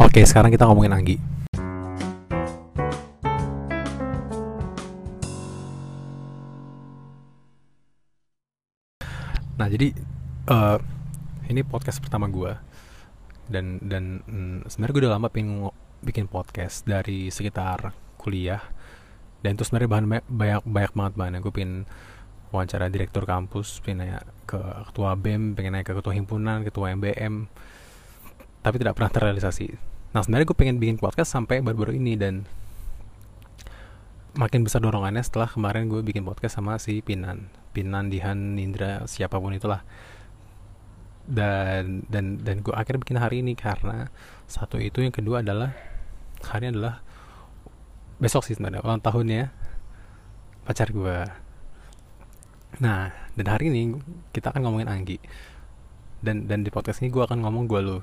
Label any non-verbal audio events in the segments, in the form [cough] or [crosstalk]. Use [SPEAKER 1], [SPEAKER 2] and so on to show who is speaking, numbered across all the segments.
[SPEAKER 1] Oke, sekarang kita ngomongin Anggi. Nah, jadi uh, ini podcast pertama gue dan dan mm, sebenarnya gue udah lama pengen bikin podcast dari sekitar kuliah. Dan itu sebenarnya bahan banyak banyak, banget bahan gue pengen wawancara direktur kampus pengen nanya ke ketua bem pengen nanya ke ketua himpunan ketua mbm tapi tidak pernah terrealisasi. Nah sebenarnya gue pengen bikin podcast sampai baru-baru ini dan makin besar dorongannya setelah kemarin gue bikin podcast sama si Pinan. Pinan Dihan Nindra siapa pun itulah. Dan dan dan gue akhirnya bikin hari ini karena satu itu yang kedua adalah hari ini adalah besok sih sebenarnya ulang tahunnya pacar gue nah dan hari ini kita akan ngomongin Anggi dan dan di podcast ini gue akan ngomong gue lo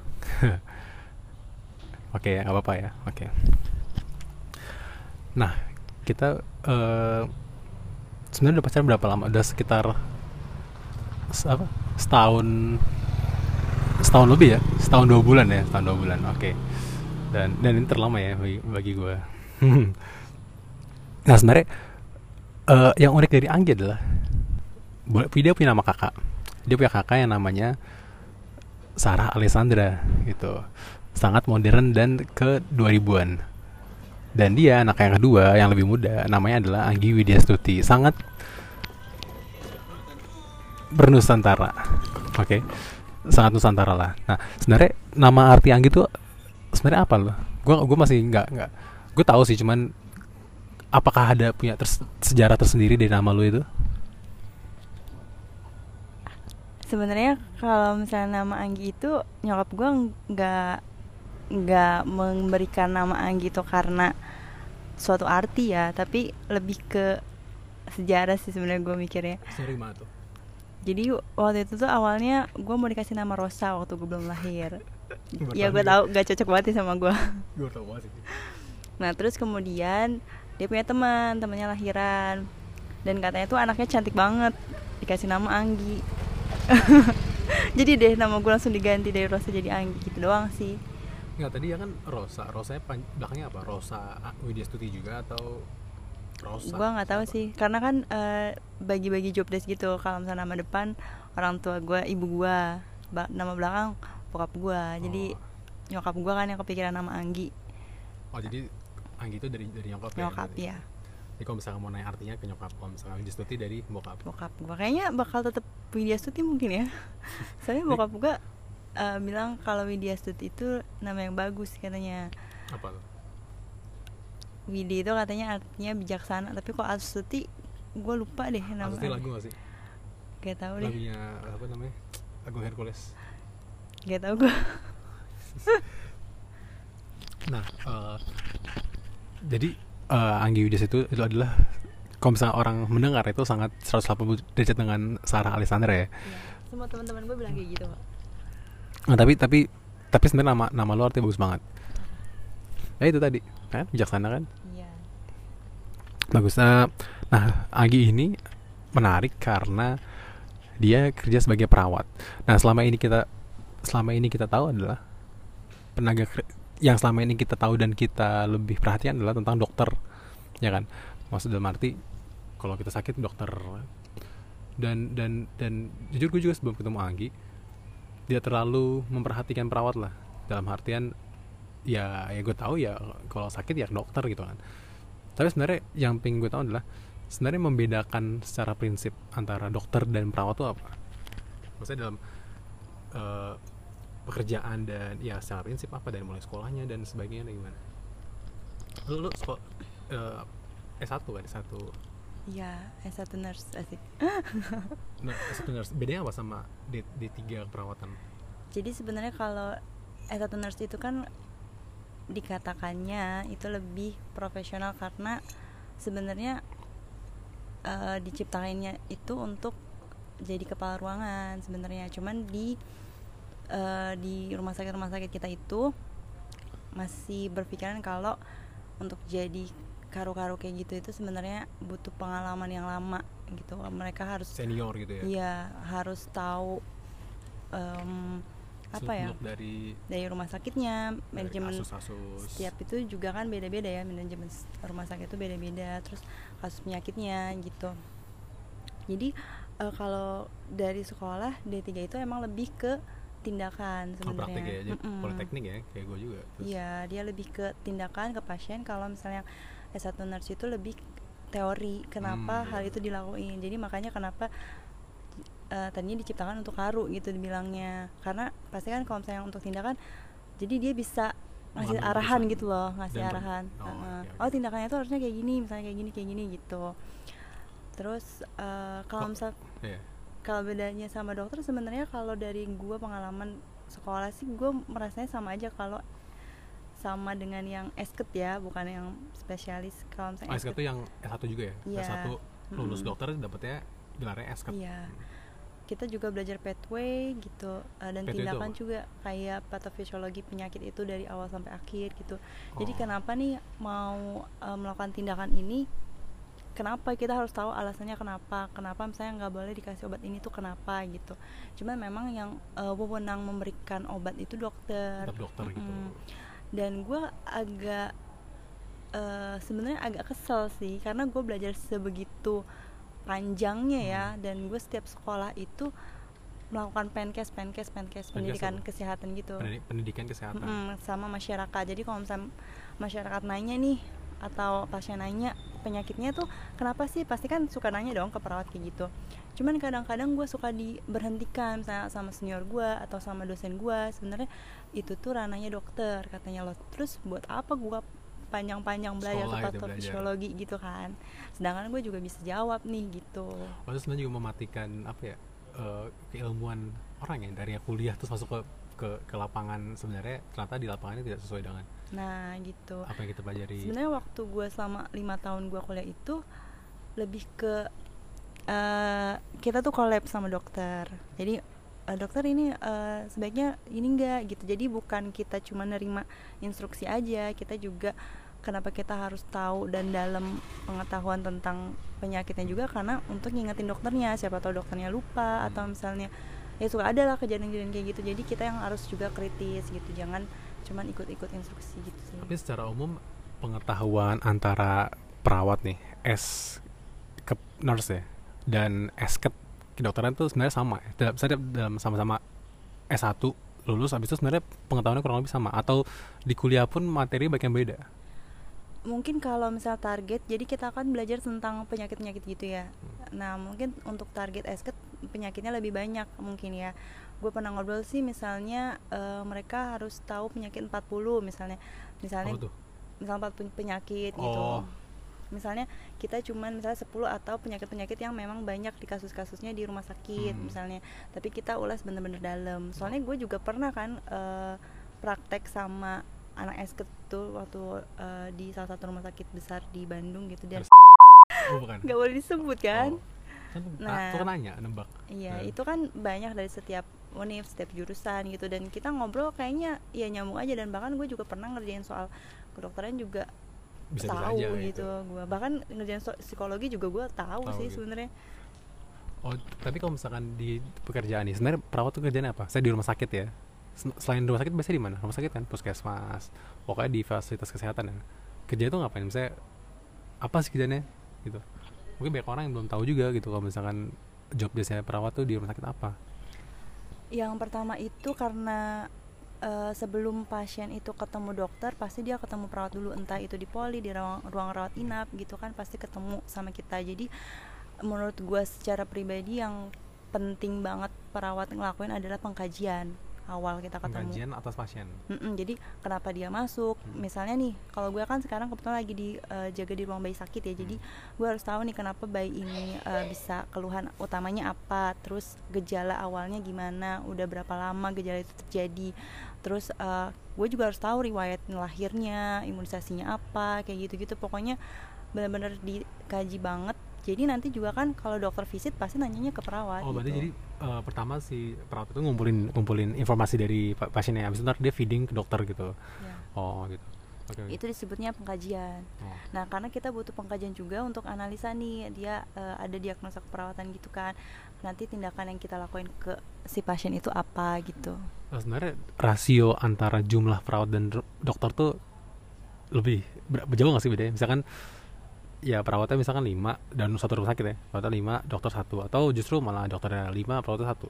[SPEAKER 1] [laughs] oke nggak apa-apa ya oke. Nah kita uh, sebenarnya udah pacaran berapa lama? Udah sekitar apa? Setahun setahun lebih ya? Setahun dua bulan ya? Setahun dua bulan oke. Okay. dan dan ini terlama ya bagi, bagi gue [laughs] nah sebenarnya uh, yang unik dari Anggi adalah dia punya nama kakak. Dia punya kakak yang namanya Sarah Alessandra gitu. Sangat modern dan ke 2000-an dan dia anak yang kedua yang lebih muda namanya adalah Anggi Widya Stuti sangat bernusantara oke? Okay? sangat nusantara lah. Nah sebenarnya nama arti Anggi itu sebenarnya apa loh? Gue gue masih nggak nggak. Gue tahu sih cuman apakah ada punya ters sejarah tersendiri dari nama lo itu
[SPEAKER 2] sebenarnya kalau misalnya nama Anggi itu nyokap gue nggak nggak memberikan nama Anggi itu karena suatu arti ya tapi lebih ke sejarah sih sebenarnya gue mikirnya.
[SPEAKER 1] Tuh?
[SPEAKER 2] Jadi waktu itu tuh awalnya gue mau dikasih nama Rosa waktu gue belum lahir. [laughs] Ya gue tahu gak cocok banget sama gue nah terus kemudian dia punya teman temannya lahiran. Dan katanya tuh anaknya cantik banget dikasih nama Anggi [laughs] jadi deh nama gue langsung diganti dari Rosa jadi Anggi gitu doang sih.
[SPEAKER 1] Enggak tadi ya kan Rosa. Rosa belakangnya apa? Rosa Widya Stuti juga atau
[SPEAKER 2] Rosa? Gue nggak tahu sih. Karena kan uh, bagi-bagi job desk gitu kalau misalnya nama depan orang tua gue ibu gue nama belakang bokap gue oh. jadi nyokap gue kan yang kepikiran nama Anggi.
[SPEAKER 1] Oh jadi Anggi itu dari dari nyokap,
[SPEAKER 2] ya, nyokap
[SPEAKER 1] ya,
[SPEAKER 2] ya.
[SPEAKER 1] Jadi kalau misalnya mau nanya artinya ke nyokap, kalau misalnya Widya Stuti dari bokap.
[SPEAKER 2] Bokap gue kayaknya bakal tetap Widya Stuti mungkin ya. [laughs] Soalnya bokap gue uh, bilang kalau Widya Stuti itu nama yang bagus katanya.
[SPEAKER 1] Apa tuh?
[SPEAKER 2] Widi itu katanya artinya bijaksana tapi kok Astuti gue lupa deh nama
[SPEAKER 1] Astuti lagu gak sih
[SPEAKER 2] gak tau deh
[SPEAKER 1] lagunya apa namanya Agung Hercules
[SPEAKER 2] gak tau gue [laughs]
[SPEAKER 1] nah uh, jadi uh, Anggi Widias itu itu adalah kalau misalnya orang mendengar itu sangat 180 derajat dengan Sarah Alessandra ya.
[SPEAKER 2] ya semua teman-teman gue bilang kayak gitu pak.
[SPEAKER 1] Nah tapi tapi tapi sebenarnya nama nama lo artinya bagus banget. Ya itu tadi kan bijaksana kan
[SPEAKER 2] iya
[SPEAKER 1] bagus nah, nah Agi ini menarik karena dia kerja sebagai perawat nah selama ini kita selama ini kita tahu adalah tenaga yang selama ini kita tahu dan kita lebih perhatian adalah tentang dokter ya kan? Maksud dalam arti kalau kita sakit dokter. Dan dan dan jujur gue juga sebelum ketemu Anggi dia terlalu memperhatikan perawat lah. Dalam artian ya ya gue tahu ya kalau sakit ya dokter gitu kan. Tapi sebenarnya yang pengen gue tahu adalah sebenarnya membedakan secara prinsip antara dokter dan perawat itu apa? Maksudnya dalam uh, pekerjaan dan ya secara prinsip apa dari mulai sekolahnya dan sebagainya dan gimana lu lu sekolah uh, S1 kan S1
[SPEAKER 2] Iya, S1 nurse asik. [laughs]
[SPEAKER 1] nah, S1 nurse bedanya apa sama D, D3 perawatan?
[SPEAKER 2] Jadi sebenarnya kalau S1 nurse itu kan dikatakannya itu lebih profesional karena sebenarnya uh, diciptakannya itu untuk jadi kepala ruangan sebenarnya cuman di uh, di rumah sakit rumah sakit kita itu masih berpikiran kalau untuk jadi karu-karu kayak gitu itu sebenarnya butuh pengalaman yang lama gitu. Mereka harus
[SPEAKER 1] senior gitu ya?
[SPEAKER 2] Iya harus tahu um, apa ya?
[SPEAKER 1] dari
[SPEAKER 2] dari rumah sakitnya manajemen
[SPEAKER 1] kasus-kasus.
[SPEAKER 2] setiap itu juga kan beda-beda ya manajemen rumah sakit itu beda-beda terus kasus penyakitnya gitu. Jadi eh, kalau dari sekolah D3 itu emang lebih ke tindakan
[SPEAKER 1] kalau praktek ya
[SPEAKER 2] sebenarnya
[SPEAKER 1] jadi
[SPEAKER 2] Mm-mm.
[SPEAKER 1] politeknik ya kayak gue juga
[SPEAKER 2] Iya, dia lebih ke tindakan ke pasien. Kalau misalnya S1 nurse itu lebih teori kenapa
[SPEAKER 1] Hmm,
[SPEAKER 2] hal
[SPEAKER 1] iya.
[SPEAKER 2] itu dilakuin. Jadi makanya kenapa eh, tadinya diciptakan untuk karu gitu dibilangnya. Karena pasti kan kalau misalnya untuk tindakan jadi dia bisa ngasih arahan gitu loh, ngasih
[SPEAKER 1] Dan
[SPEAKER 2] arahan.
[SPEAKER 1] oh,
[SPEAKER 2] Heeh.
[SPEAKER 1] oke, oke.
[SPEAKER 2] Oh, tindakannya tuh harusnya kayak gini, misalnya kayak gini, kayak gini gitu. Terus eh, kalau
[SPEAKER 1] Kok-
[SPEAKER 2] misal
[SPEAKER 1] iya.
[SPEAKER 2] Kalau bedanya sama dokter sebenarnya kalau dari gua pengalaman sekolah sih gue merasanya sama aja kalau sama dengan yang esket ya bukan yang spesialis kalau misalnya
[SPEAKER 1] Oh, SK itu yang S1 juga ya?
[SPEAKER 2] Iya.
[SPEAKER 1] S1 lulus
[SPEAKER 2] Mm-mm.
[SPEAKER 1] dokter dapetnya gelarnya SK.
[SPEAKER 2] Iya. kita juga belajar pathway gitu uh, dan
[SPEAKER 1] Pathway
[SPEAKER 2] tindakan juga kayak patofisiologi penyakit itu dari awal sampai akhir gitu jadi
[SPEAKER 1] Oh.
[SPEAKER 2] kenapa nih mau uh, melakukan tindakan ini kenapa kita harus tahu alasannya kenapa kenapa misalnya nggak boleh dikasih obat ini tuh kenapa gitu cuman memang yang uh, wewenang memberikan obat itu dokter
[SPEAKER 1] Tetap dokter gitu.
[SPEAKER 2] Mm-mm. dan gue agak eh, sebenarnya agak kesel sih karena gue belajar sebegitu panjangnya ya
[SPEAKER 1] Hmm.
[SPEAKER 2] dan gue setiap sekolah itu melakukan penkes penkes penkes pendidikan
[SPEAKER 1] apa?
[SPEAKER 2] kesehatan gitu
[SPEAKER 1] Pendidik- Pendidikan kesehatan.
[SPEAKER 2] Mm-mm, sama masyarakat jadi kalau misalnya masyarakat nanya nih atau pasien nanya penyakitnya tuh kenapa sih? Pasti kan suka nanya dong ke perawat kayak gitu. Cuman kadang-kadang gue suka diberhentikan misalnya sama senior gue atau sama dosen gue sebenarnya itu tuh ranahnya dokter katanya lo terus buat apa gue panjang-panjang belajar
[SPEAKER 1] Sekolah
[SPEAKER 2] ke
[SPEAKER 1] gitu,
[SPEAKER 2] patofisiologi gitu kan? Sedangkan gue juga bisa jawab nih gitu.
[SPEAKER 1] Oh, itu sebenarnya juga mematikan apa ya eh, keilmuan orang ya dari kuliah terus masuk ke ke, ke lapangan sebenarnya ternyata di lapangannya tidak sesuai dengan
[SPEAKER 2] nah gitu
[SPEAKER 1] apa yang kita pelajari.
[SPEAKER 2] sebenarnya waktu gue selama lima tahun gue kuliah itu lebih ke eh, kita tuh collab sama dokter jadi eh, dokter ini eh, sebaiknya ini enggak gitu jadi bukan kita cuma nerima instruksi aja kita juga kenapa kita harus tahu dan dalam pengetahuan tentang penyakitnya juga karena untuk ngingetin dokternya siapa tahu dokternya lupa
[SPEAKER 1] Hmm.
[SPEAKER 2] atau misalnya ya suka ada lah kejadian-kejadian kayak gitu. Jadi kita yang harus juga kritis gitu. Jangan cuman ikut-ikut instruksi gitu sih.
[SPEAKER 1] Tapi secara umum pengetahuan antara perawat nih S ke nurse ya dan S ke kedokteran tuh sebenarnya sama ya. Dalam, saya dalam sama-sama S1 lulus habis itu sebenarnya pengetahuannya kurang lebih sama. Atau di kuliah pun materi yang beda.
[SPEAKER 2] mungkin kalau misal target jadi kita akan belajar tentang penyakit-penyakit gitu ya. Nah mungkin untuk target esket penyakitnya lebih banyak mungkin ya gue pernah ngobrol sih misalnya eh, mereka harus tahu penyakit 40 misalnya misalnya
[SPEAKER 1] Apa tuh?
[SPEAKER 2] misal 40 penyakit gitu
[SPEAKER 1] Oh.
[SPEAKER 2] misalnya kita cuman misalnya 10 atau penyakit-penyakit yang memang banyak di kasus-kasusnya di rumah sakit
[SPEAKER 1] Hmm.
[SPEAKER 2] misalnya tapi kita ulas bener-bener dalam soalnya gue juga pernah kan eh, praktek sama anak esket tuh waktu eh, di salah satu rumah sakit besar di Bandung gitu dan
[SPEAKER 1] Oh, bukan.
[SPEAKER 2] nggak boleh disebut kan
[SPEAKER 1] Oh. Kan
[SPEAKER 2] Nah.
[SPEAKER 1] kan nanya nebak.
[SPEAKER 2] Iya,
[SPEAKER 1] Nah.
[SPEAKER 2] itu kan banyak dari setiap univ, setiap jurusan gitu dan kita ngobrol kayaknya ya nyambung aja dan bahkan gue juga pernah ngerjain soal kedokteran juga
[SPEAKER 1] Bisa-bisa
[SPEAKER 2] tahu
[SPEAKER 1] aja
[SPEAKER 2] gitu gue bahkan ngerjain so- psikologi juga gue tahu,
[SPEAKER 1] Tahu
[SPEAKER 2] sih
[SPEAKER 1] gitu.
[SPEAKER 2] sebenarnya
[SPEAKER 1] Oh, tapi kalau misalkan di pekerjaan nih, sebenarnya perawat tuh kerjanya apa? Saya di rumah sakit ya. Sel- Selain rumah sakit biasanya di mana? Rumah sakit kan, puskesmas, pokoknya di fasilitas kesehatan ya. Kerja itu ngapain? Misalnya apa sih kerjanya? Gitu. Mungkin banyak orang yang belum tahu juga gitu kalau misalkan job biasanya perawat tuh di rumah sakit apa?
[SPEAKER 2] yang pertama itu karena eh, sebelum pasien itu ketemu dokter pasti dia ketemu perawat dulu. Entah itu di poli di ruang ruang rawat inap gitu kan pasti ketemu sama kita. Jadi menurut gue secara pribadi yang penting banget perawat ngelakuin adalah pengkajian awal kita ketemu
[SPEAKER 1] Pengkajian atas pasien.
[SPEAKER 2] Mm-mm, jadi kenapa dia masuk
[SPEAKER 1] Hmm.
[SPEAKER 2] misalnya nih kalau gue kan sekarang kebetulan lagi di eh, jaga di ruang bayi sakit ya jadi gue harus tahu nih kenapa bayi ini eh, bisa keluhan utamanya apa terus gejala awalnya gimana udah berapa lama gejala itu terjadi terus eh, gue juga harus tahu riwayat lahirnya imunisasinya apa kayak gitu gitu pokoknya benar-benar dikaji banget jadi nanti juga kan kalau dokter visit pasti nanyanya ke perawat
[SPEAKER 1] Oh, berarti
[SPEAKER 2] gitu.
[SPEAKER 1] jadi eh, pertama si perawat itu ngumpulin ngumpulin informasi dari pa- pasiennya, habis itu ntar dia feeding ke dokter gitu.
[SPEAKER 2] Ya.
[SPEAKER 1] Oh, gitu. okay.
[SPEAKER 2] itu disebutnya pengkajian
[SPEAKER 1] oh.
[SPEAKER 2] nah karena kita butuh pengkajian juga untuk analisa nih dia uh, ada diagnosa keperawatan gitu kan nanti tindakan yang kita lakuin ke si pasien itu apa gitu
[SPEAKER 1] nah, sebenarnya rasio antara jumlah perawat dan dokter tuh lebih jauh nggak sih bedanya misalkan ya perawatnya misalkan lima dan satu rumah sakit ya perawatnya lima dokter satu atau justru malah dokternya lima perawatnya satu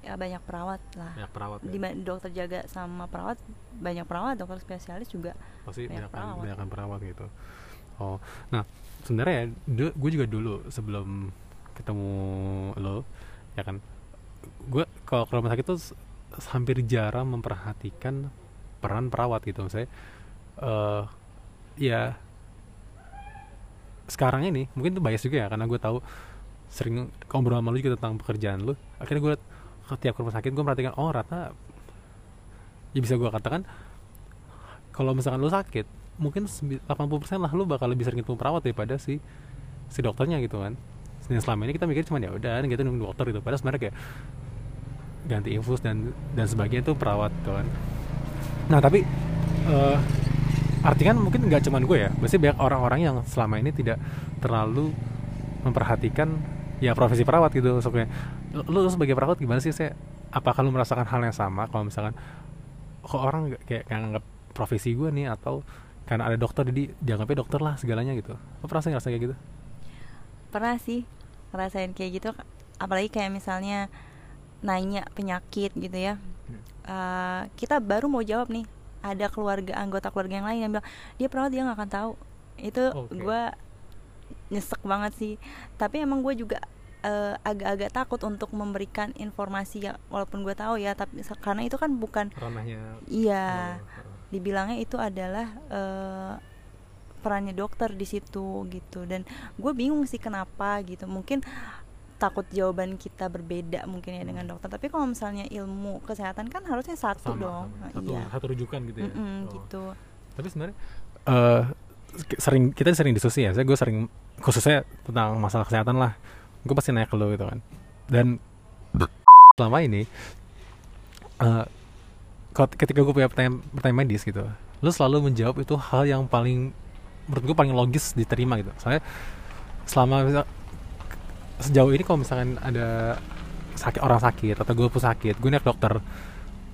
[SPEAKER 2] ya banyak perawat lah
[SPEAKER 1] banyak perawat ya?
[SPEAKER 2] di dokter jaga sama perawat banyak perawat dokter spesialis juga
[SPEAKER 1] pasti banyak, banyak perawat. banyak perawat gitu oh nah sebenarnya ya gue juga dulu sebelum ketemu lo ya kan gue kalau ke rumah sakit tuh hampir jarang memperhatikan peran perawat gitu saya uh, ya sekarang ini mungkin tuh bias juga ya karena gue tahu sering ngobrol sama lu juga tentang pekerjaan lu. Akhirnya gue tiap rumah sakit gue perhatikan oh rata ya bisa gue katakan kalau misalkan lu sakit mungkin 80% lah lu bakal lebih sering ketemu perawat daripada si si dokternya gitu kan. Dan selama ini kita mikir cuma ya udah gitu nunggu dokter gitu. Padahal sebenarnya kayak ganti infus dan dan sebagainya itu perawat gitu kan. Nah tapi uh, artinya mungkin nggak cuman gue ya. Pasti banyak orang-orang yang selama ini tidak terlalu memperhatikan ya profesi perawat gitu maksudnya. Lu, lu sebagai perawat gimana sih saya apakah lu merasakan hal yang sama kalau misalkan kok orang kayak kayak nganggap profesi gue nih atau karena ada dokter jadi dianggapnya dokter lah segalanya gitu. Lo pernah sih ngerasa kayak gitu?
[SPEAKER 2] Pernah sih ngerasain kayak gitu apalagi kayak misalnya nanya penyakit gitu ya. Uh, kita baru mau jawab nih ada keluarga anggota keluarga yang lain yang bilang dia perawat dia nggak akan tahu. Itu okay. gue nyesek banget sih. Tapi emang gue juga uh, agak-agak takut untuk memberikan informasi ya walaupun gue tahu ya tapi karena itu kan bukan
[SPEAKER 1] ranahnya
[SPEAKER 2] iya. oh. dibilangnya itu adalah uh, perannya dokter di situ gitu. Dan gue bingung sih kenapa gitu. Mungkin takut jawaban kita berbeda mungkin ya dengan hmm. dokter tapi kalau misalnya ilmu kesehatan kan harusnya satu sama, dong
[SPEAKER 1] sama. Satu, iya. satu rujukan gitu ya
[SPEAKER 2] mm -mm, oh. gitu
[SPEAKER 1] tapi sebenarnya uh, sering kita sering diskusi ya saya gue sering khususnya tentang masalah kesehatan lah gue pasti nanya ke lo gitu kan dan selama ini uh, ketika gue punya pertanyaan, pertanyaan medis gitu lo selalu menjawab itu hal yang paling menurut gue paling logis diterima gitu soalnya selama sejauh ini kalau misalkan ada sakit orang sakit atau gue pun sakit gue naik dokter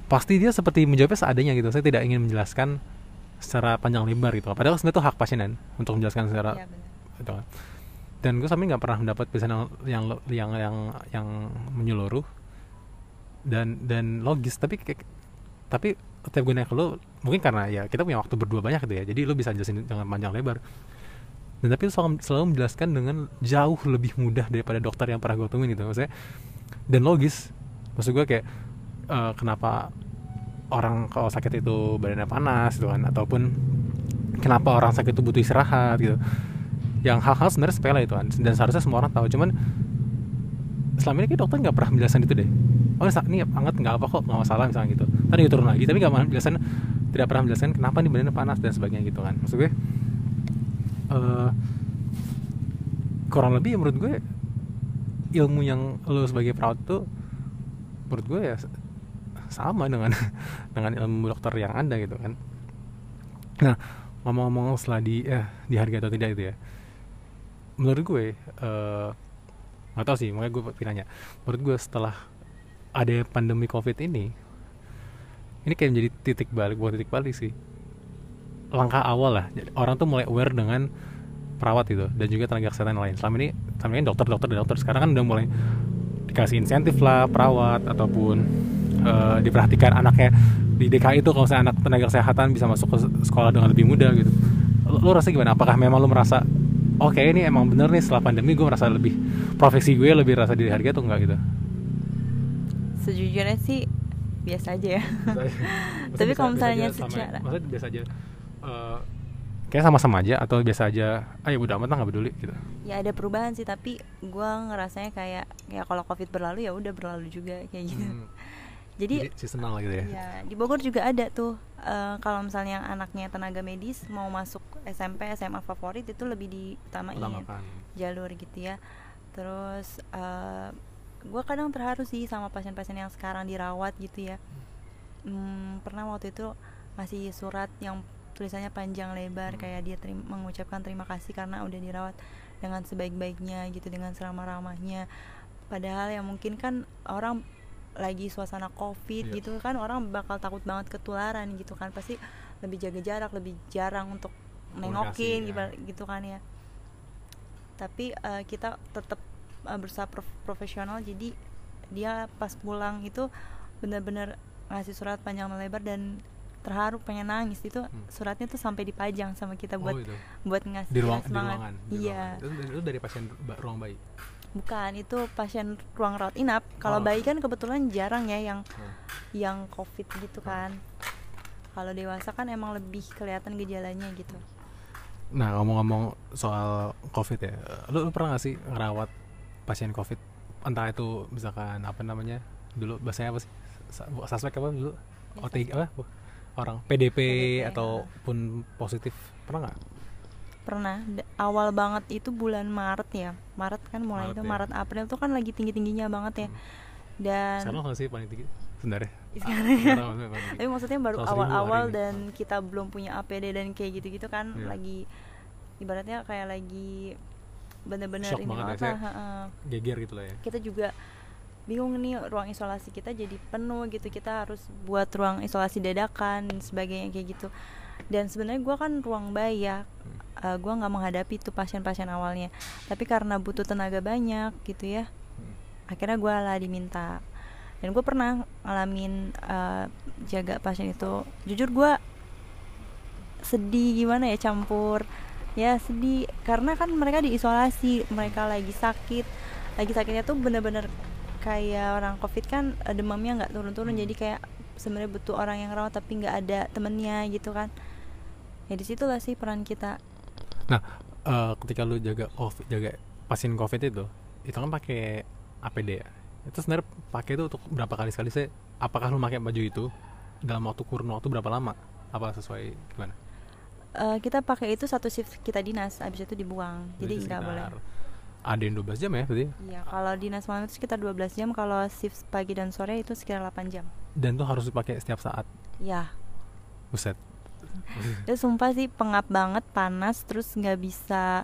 [SPEAKER 1] pasti dia seperti menjawabnya seadanya gitu. Saya tidak ingin menjelaskan secara panjang lebar gitu. Padahal sebenarnya itu hak pasien kan untuk menjelaskan secara ya, gitu kan. dan gue sampai nggak pernah mendapat pesan yang yang yang yang, yang menyeluruh dan dan logis. Tapi tapi setiap gue naik ke lo mungkin karena ya kita punya waktu berdua banyak gitu ya. Jadi lo bisa jelasin dengan panjang lebar dan tapi selalu, selalu menjelaskan dengan jauh lebih mudah daripada dokter yang pernah gue temuin gitu. Maksudnya dan logis. Maksud gue kayak uh, kenapa orang kalau sakit itu badannya panas gitu kan ataupun kenapa orang sakit itu butuh istirahat gitu. Yang hal-hal sebenarnya sepele itu kan dan seharusnya semua orang tahu. Cuman selama ini dokter nggak pernah menjelaskan itu deh. Oh ini hangat nggak apa kok nggak masalah misalnya gitu. Tadi turun lagi tapi nggak pernah menjelaskan tidak pernah menjelaskan kenapa nih badannya panas dan sebagainya gitu kan. Maksud gue uh, kurang lebih ya menurut gue ilmu yang lo sebagai perawat tuh menurut gue ya sama dengan [laughs] dengan ilmu dokter yang ada gitu kan. Nah ngomong-ngomong setelah di eh dihargai atau tidak itu ya menurut gue uh, nggak tahu sih makanya gue pinanya menurut gue setelah ada pandemi covid ini ini kayak menjadi titik balik buat titik balik sih langkah awal lah. Orang tuh mulai aware dengan perawat itu dan juga tenaga kesehatan lain. Selama ini selama ini dokter dokter dan dokter. Sekarang kan udah mulai dikasih insentif lah perawat ataupun uh, diperhatikan anaknya. Di DKI itu kalau misalnya anak tenaga kesehatan bisa masuk ke sekolah dengan lebih mudah gitu. Lo, lo rasa gimana? Apakah memang lo merasa oke okay, ini emang bener nih setelah pandemi gue merasa lebih profesi gue lebih rasa dihargai atau enggak? Gitu.
[SPEAKER 2] Sejujurnya sih biasa aja ya. [laughs] Tapi kalau misalnya secara
[SPEAKER 1] maksudnya biasa aja uh, kayak sama-sama aja atau biasa aja ah ya udah amat nggak peduli gitu.
[SPEAKER 2] Ya ada perubahan sih tapi gue ngerasanya kayak ya kalau covid berlalu ya udah berlalu juga kayak gitu. Hmm. [laughs] jadi,
[SPEAKER 1] jadi seasonal gitu ya?
[SPEAKER 2] Ya di Bogor juga ada tuh. Uh, kalau misalnya anaknya tenaga medis mau masuk SMP SMA favorit itu lebih diutamain Utamakan. jalur gitu ya. Terus uh, eh, gue kadang terharu sih sama pasien-pasien yang sekarang dirawat gitu ya. Hmm, pernah waktu itu masih surat yang tulisannya panjang lebar
[SPEAKER 1] Hmm.
[SPEAKER 2] kayak dia terima, mengucapkan terima kasih karena udah dirawat dengan sebaik-baiknya gitu dengan seramah-ramahnya padahal ya mungkin kan orang lagi suasana covid
[SPEAKER 1] Iya.
[SPEAKER 2] gitu kan orang bakal takut banget ketularan gitu kan pasti lebih jaga jarak lebih jarang untuk nengokin gitu,
[SPEAKER 1] ya.
[SPEAKER 2] gitu kan ya tapi eh, kita tetap eh, berusaha prof- profesional jadi dia pas pulang itu benar-benar ngasih surat panjang lebar dan terharu pengen nangis itu
[SPEAKER 1] Hmm.
[SPEAKER 2] suratnya tuh sampai dipajang sama kita buat
[SPEAKER 1] oh itu
[SPEAKER 2] buat ngasih
[SPEAKER 1] di ruang di
[SPEAKER 2] semangat
[SPEAKER 1] ruangan di
[SPEAKER 2] iya
[SPEAKER 1] ruangan. itu, itu dari pasien ruang bayi
[SPEAKER 2] bukan itu pasien ruang rawat inap kalau
[SPEAKER 1] Oh.
[SPEAKER 2] bayi kan kebetulan jarang ya yang
[SPEAKER 1] Hmm.
[SPEAKER 2] yang covid gitu kan kalau dewasa kan emang lebih kelihatan gejalanya gitu
[SPEAKER 1] Nah ngomong-ngomong soal COVID ya, lu, lu pernah gak sih ngerawat pasien COVID? Entah itu misalkan apa namanya dulu bahasanya apa sih? Suspek apa dulu? OTG apa? Orang PDP,
[SPEAKER 2] PDP,
[SPEAKER 1] ataupun positif pernah nggak?
[SPEAKER 2] pernah D- awal banget itu bulan Maret ya Maret kan mulai
[SPEAKER 1] Maret
[SPEAKER 2] itu
[SPEAKER 1] ya.
[SPEAKER 2] Maret April tuh kan lagi tinggi tingginya banget ya dan
[SPEAKER 1] Sekarang nggak sih paling tinggi sebenarnya?
[SPEAKER 2] sekarang ya. [laughs] Tapi maksudnya baru
[SPEAKER 1] 100.000 hari
[SPEAKER 2] awal-awal dan kita belum punya APD dan kayak gitu-gitu kan
[SPEAKER 1] Iya.
[SPEAKER 2] lagi ibaratnya kayak lagi bener-bener ini
[SPEAKER 1] banget ya,
[SPEAKER 2] heeh.
[SPEAKER 1] Geger gitu lah ya.
[SPEAKER 2] kita juga bingung nih ruang isolasi kita jadi penuh gitu. Kita harus buat ruang isolasi dadakan dan sebagainya kayak gitu. Dan sebenarnya gua kan ruang ya
[SPEAKER 1] Hmm.
[SPEAKER 2] uh, gue nggak menghadapi tuh pasien-pasien awalnya. Tapi karena butuh tenaga banyak gitu ya akhirnya gue lah diminta. Dan gue pernah ngalamin uh, jaga pasien itu. Jujur gue sedih gimana ya campur. Ya sedih. Karena kan mereka diisolasi mereka lagi sakit. Lagi sakitnya tuh bener-bener kayak orang covid kan eh, demamnya nggak turun-turun
[SPEAKER 1] Hmm.
[SPEAKER 2] jadi kayak sebenarnya butuh orang yang rawat tapi nggak ada temennya gitu kan ya di situlah sih peran kita
[SPEAKER 1] Nah, eh, ketika lu jaga COVID, jaga pasien COVID itu, itu kan pakai APD ya. Itu sebenarnya pakai itu untuk berapa kali sekali sih? Apakah lu pakai baju itu dalam waktu kurun waktu berapa lama? Apa sesuai gimana?
[SPEAKER 2] Eh, kita pakai itu satu shift kita dinas abis itu dibuang jadi nggak boleh
[SPEAKER 1] Ada yang 12 jam ya berarti?
[SPEAKER 2] Iya, kalau dinas malam itu sekitar 12 jam, kalau shift pagi dan sore itu sekitar 8 jam.
[SPEAKER 1] Dan tuh harus dipakai setiap saat.
[SPEAKER 2] Ya,
[SPEAKER 1] Buset.
[SPEAKER 2] itu sumpah sih pengap banget, panas, terus nggak bisa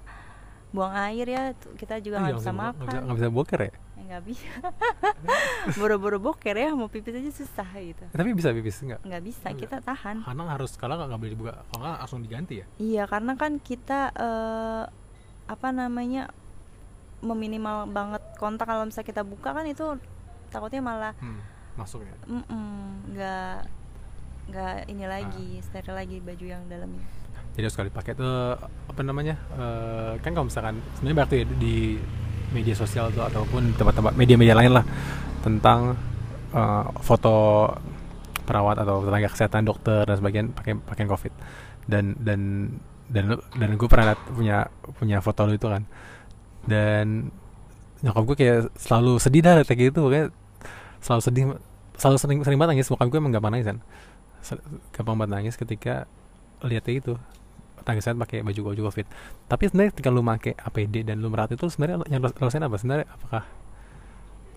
[SPEAKER 2] buang air ya. Kita juga
[SPEAKER 1] Oh,
[SPEAKER 2] nggak
[SPEAKER 1] iya,
[SPEAKER 2] bisa
[SPEAKER 1] nggak
[SPEAKER 2] makan.
[SPEAKER 1] bisa, nggak bisa boker ya?
[SPEAKER 2] Ya, nggak bisa. [laughs] Boro-boro boker ya, mau pipis aja susah gitu.
[SPEAKER 1] Eh, tapi bisa pipis nggak?
[SPEAKER 2] Nggak bisa,
[SPEAKER 1] Nggak.
[SPEAKER 2] kita tahan.
[SPEAKER 1] Karena harus kalau nggak nggak boleh dibuka, kalau nggak langsung diganti ya.
[SPEAKER 2] Iya, karena kan kita eh, apa namanya meminimal banget kontak kalau misalnya kita buka kan itu takutnya malah
[SPEAKER 1] Hmm, masuk ya.
[SPEAKER 2] Nggak nggak ini lagi
[SPEAKER 1] Ah.
[SPEAKER 2] steril lagi baju yang dalamnya
[SPEAKER 1] Jadi harus sekali pakai tuh apa namanya? eh, kan kalau misalkan sebenarnya banyak tuh ya di media sosial tuh ataupun tempat-tempat media-media lain lah tentang eh, foto perawat atau tenaga kesehatan dokter dan sebagainya pakai pakaian covid dan dan dan dan gue pernah liat punya punya foto lu itu kan dan nyokap gue kayak selalu sedih dah kayak gitu. Kayak selalu sedih selalu sering sering banget nangis. Bokap gue emang gampang nangis kan? Gampang banget nangis ketika lihatnya itu. Kesehatan pakai baju baju covid tapi sebenarnya ketika lu pakai APD dan lu merawat itu sebenarnya yang rasain apa? Sebenarnya apakah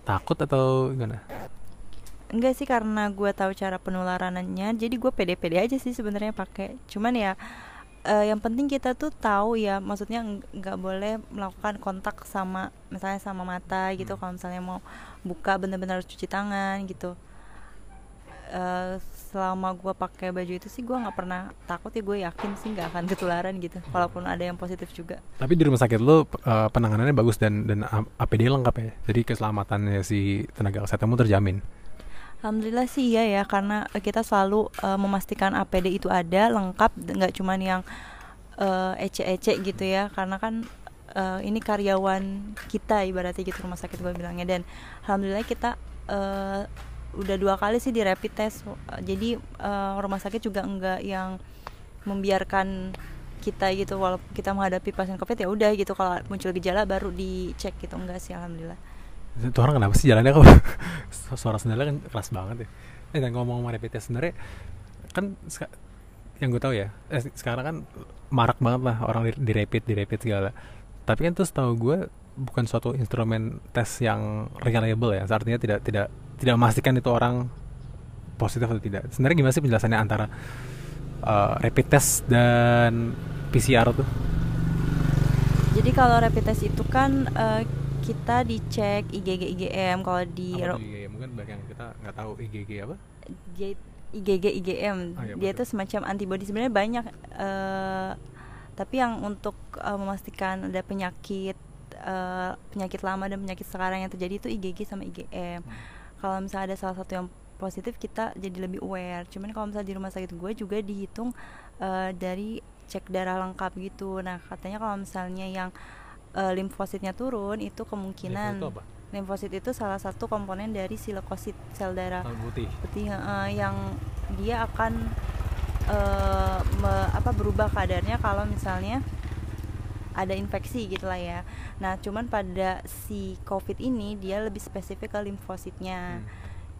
[SPEAKER 1] takut atau gimana?
[SPEAKER 2] Enggak sih karena gue tahu cara penularannya. Jadi gue pede-pede aja sih sebenarnya pakai. Cuman ya eh, yang penting kita tuh tahu ya maksudnya nggak boleh melakukan kontak sama misalnya sama mata gitu.
[SPEAKER 1] Hmm.
[SPEAKER 2] kalau misalnya mau buka bener-bener harus cuci tangan gitu. Eh, selama gue pakai baju itu sih gue nggak pernah takut ya gue yakin sih nggak akan [laughs] ketularan gitu. Walaupun ada yang positif juga.
[SPEAKER 1] Tapi di rumah sakit lu eh, penanganannya bagus dan dan APD lengkap ya? Jadi keselamatannya si tenaga kesehatanmu terjamin
[SPEAKER 2] Alhamdulillah sih iya ya karena eh, kita selalu eh, memastikan APD itu ada lengkap nggak cuman yang eh, ece-ece gitu ya. Karena kan eh, ini karyawan kita ibaratnya gitu rumah sakit gue bilangnya. Dan alhamdulillah kita eh, udah dua kali sih di rapid test. Eh, jadi eh, rumah sakit juga enggak yang membiarkan kita gitu walaupun kita menghadapi pasien covid ya udah gitu. Kalau muncul gejala baru dicek gitu. Enggak sih alhamdulillah
[SPEAKER 1] itu orang kenapa sih jalannya kok? [laughs] Su- suara sendalnya kan keras banget ya. Eh dan ngomong rapid test sebenarnya kan yang gue tahu ya eh, sekarang kan marak banget lah orang di, rapid di rapid segala. Tapi kan tuh setahu gue bukan suatu instrumen tes yang reliable ya. Artinya tidak tidak tidak memastikan itu orang positif atau tidak. Sebenarnya gimana sih penjelasannya antara uh, rapid test dan PCR tuh?
[SPEAKER 2] Jadi kalau rapid test itu kan uh, kita dicek IgG IgM kalau di
[SPEAKER 1] apa IgG? mungkin banyak yang kita nggak tahu IgG apa?
[SPEAKER 2] IgG IgM oh, iya, dia itu semacam antibody sebenarnya banyak uh, tapi yang untuk uh, memastikan ada penyakit uh, penyakit lama dan penyakit sekarang yang terjadi itu IgG sama IgM. Hmm. Kalau misalnya ada salah satu yang positif kita jadi lebih aware. Cuman kalau misalnya di rumah sakit gue juga dihitung uh, dari cek darah lengkap gitu. Nah katanya kalau misalnya yang uh, limfositnya turun itu kemungkinan limfosit itu salah satu komponen dari si leukosit sel darah
[SPEAKER 1] putih,
[SPEAKER 2] putih uh, yang dia akan uh, me, apa berubah kadarnya kalau misalnya ada infeksi gitu lah ya. Nah, cuman pada si COVID ini dia lebih spesifik ke limfositnya. Hmm.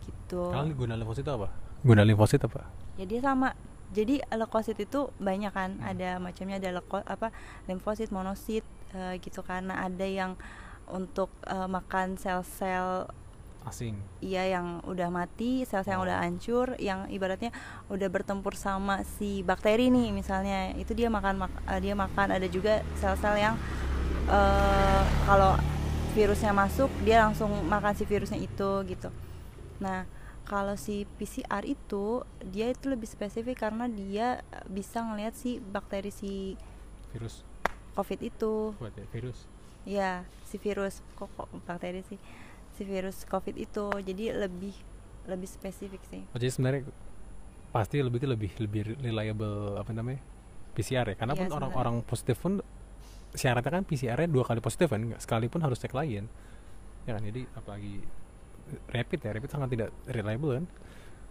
[SPEAKER 2] Gitu.
[SPEAKER 1] Kalau guna limfosit apa? Guna limfosit apa?
[SPEAKER 2] Ya dia sama. Jadi leukosit itu banyak kan, hmm. ada macamnya ada leuko, apa limfosit, monosit uh, gitu karena ada yang untuk uh, makan sel-sel
[SPEAKER 1] asing.
[SPEAKER 2] Iya yang udah mati, sel-sel yang udah hancur, yang ibaratnya udah bertempur sama si bakteri nih misalnya. Itu dia makan mak uh, dia makan ada juga sel-sel yang uh, kalau virusnya masuk dia langsung makan si virusnya itu gitu. Nah, kalau si PCR itu dia itu lebih spesifik karena dia bisa ngelihat si bakteri si
[SPEAKER 1] virus
[SPEAKER 2] COVID itu.
[SPEAKER 1] Ya, virus.
[SPEAKER 2] Ya, si virus. Kok, kok bakteri sih? Si virus covid itu. Jadi lebih lebih spesifik sih.
[SPEAKER 1] Oh, jadi sebenarnya pasti lebih itu lebih lebih reliable apa namanya PCR ya? Karena iya, pun orang-orang positif pun syaratnya kan PCR-nya dua kali positif kan? Sekalipun harus cek lain. Ya kan? Jadi apalagi rapid ya rapid sangat tidak reliable kan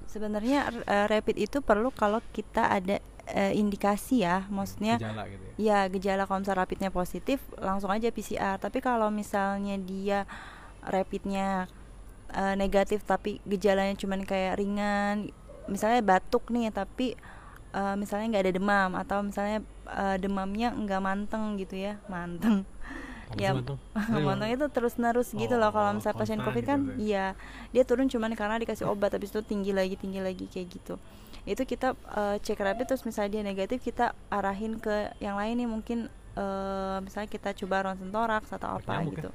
[SPEAKER 2] sebenarnya uh, rapid itu perlu kalau kita ada uh, indikasi ya maksudnya
[SPEAKER 1] gejala gitu ya,
[SPEAKER 2] ya gejala kalau misalnya rapidnya positif langsung aja PCR tapi kalau misalnya dia rapidnya uh, negatif tapi gejalanya cuman kayak ringan misalnya batuk nih tapi uh, misalnya nggak ada demam atau misalnya uh, demamnya nggak manteng gitu ya manteng ya manteng itu? [laughs] Terus nerus oh, gitu loh kalau oh, misalnya pasien covid gitu kan iya. Dia turun cuman karena dikasih obat habis itu tinggi lagi tinggi lagi kayak gitu. Itu kita uh, cek rapid terus misalnya dia negatif kita arahin ke yang lain nih mungkin uh, misalnya kita coba ronsen toraks atau apa gitu. ya?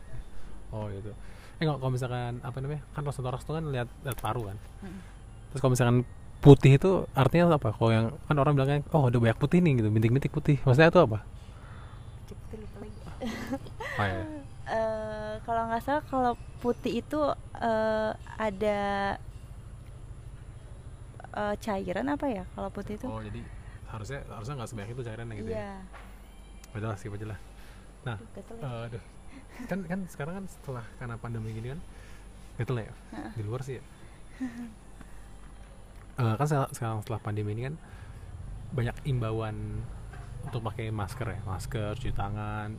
[SPEAKER 1] oh gitu. Eh kalau misalkan apa namanya kan rosatorax itu kan lihat lihat paru kan? Hmm. terus kalau misalkan putih itu artinya apa? Kalau yang kan orang bilang kan oh ada banyak putih nih gitu. Bintik-bintik putih. Maksudnya itu apa
[SPEAKER 2] oh, iya. uh, kalau nggak salah kalau putih itu uh, ada uh, cairan apa ya kalau putih itu?
[SPEAKER 1] Oh jadi harusnya harusnya nggak sebanyak itu cairannya gitu yeah. ya udah skip aja lah. Nah uh, aduh. Kan kan sekarang kan setelah karena pandemi gini kan gitu lah ya di luar sih ya? Uh, [laughs] kan sekarang setelah pandemi ini kan banyak imbauan untuk pakai masker ya? Masker cuci tangan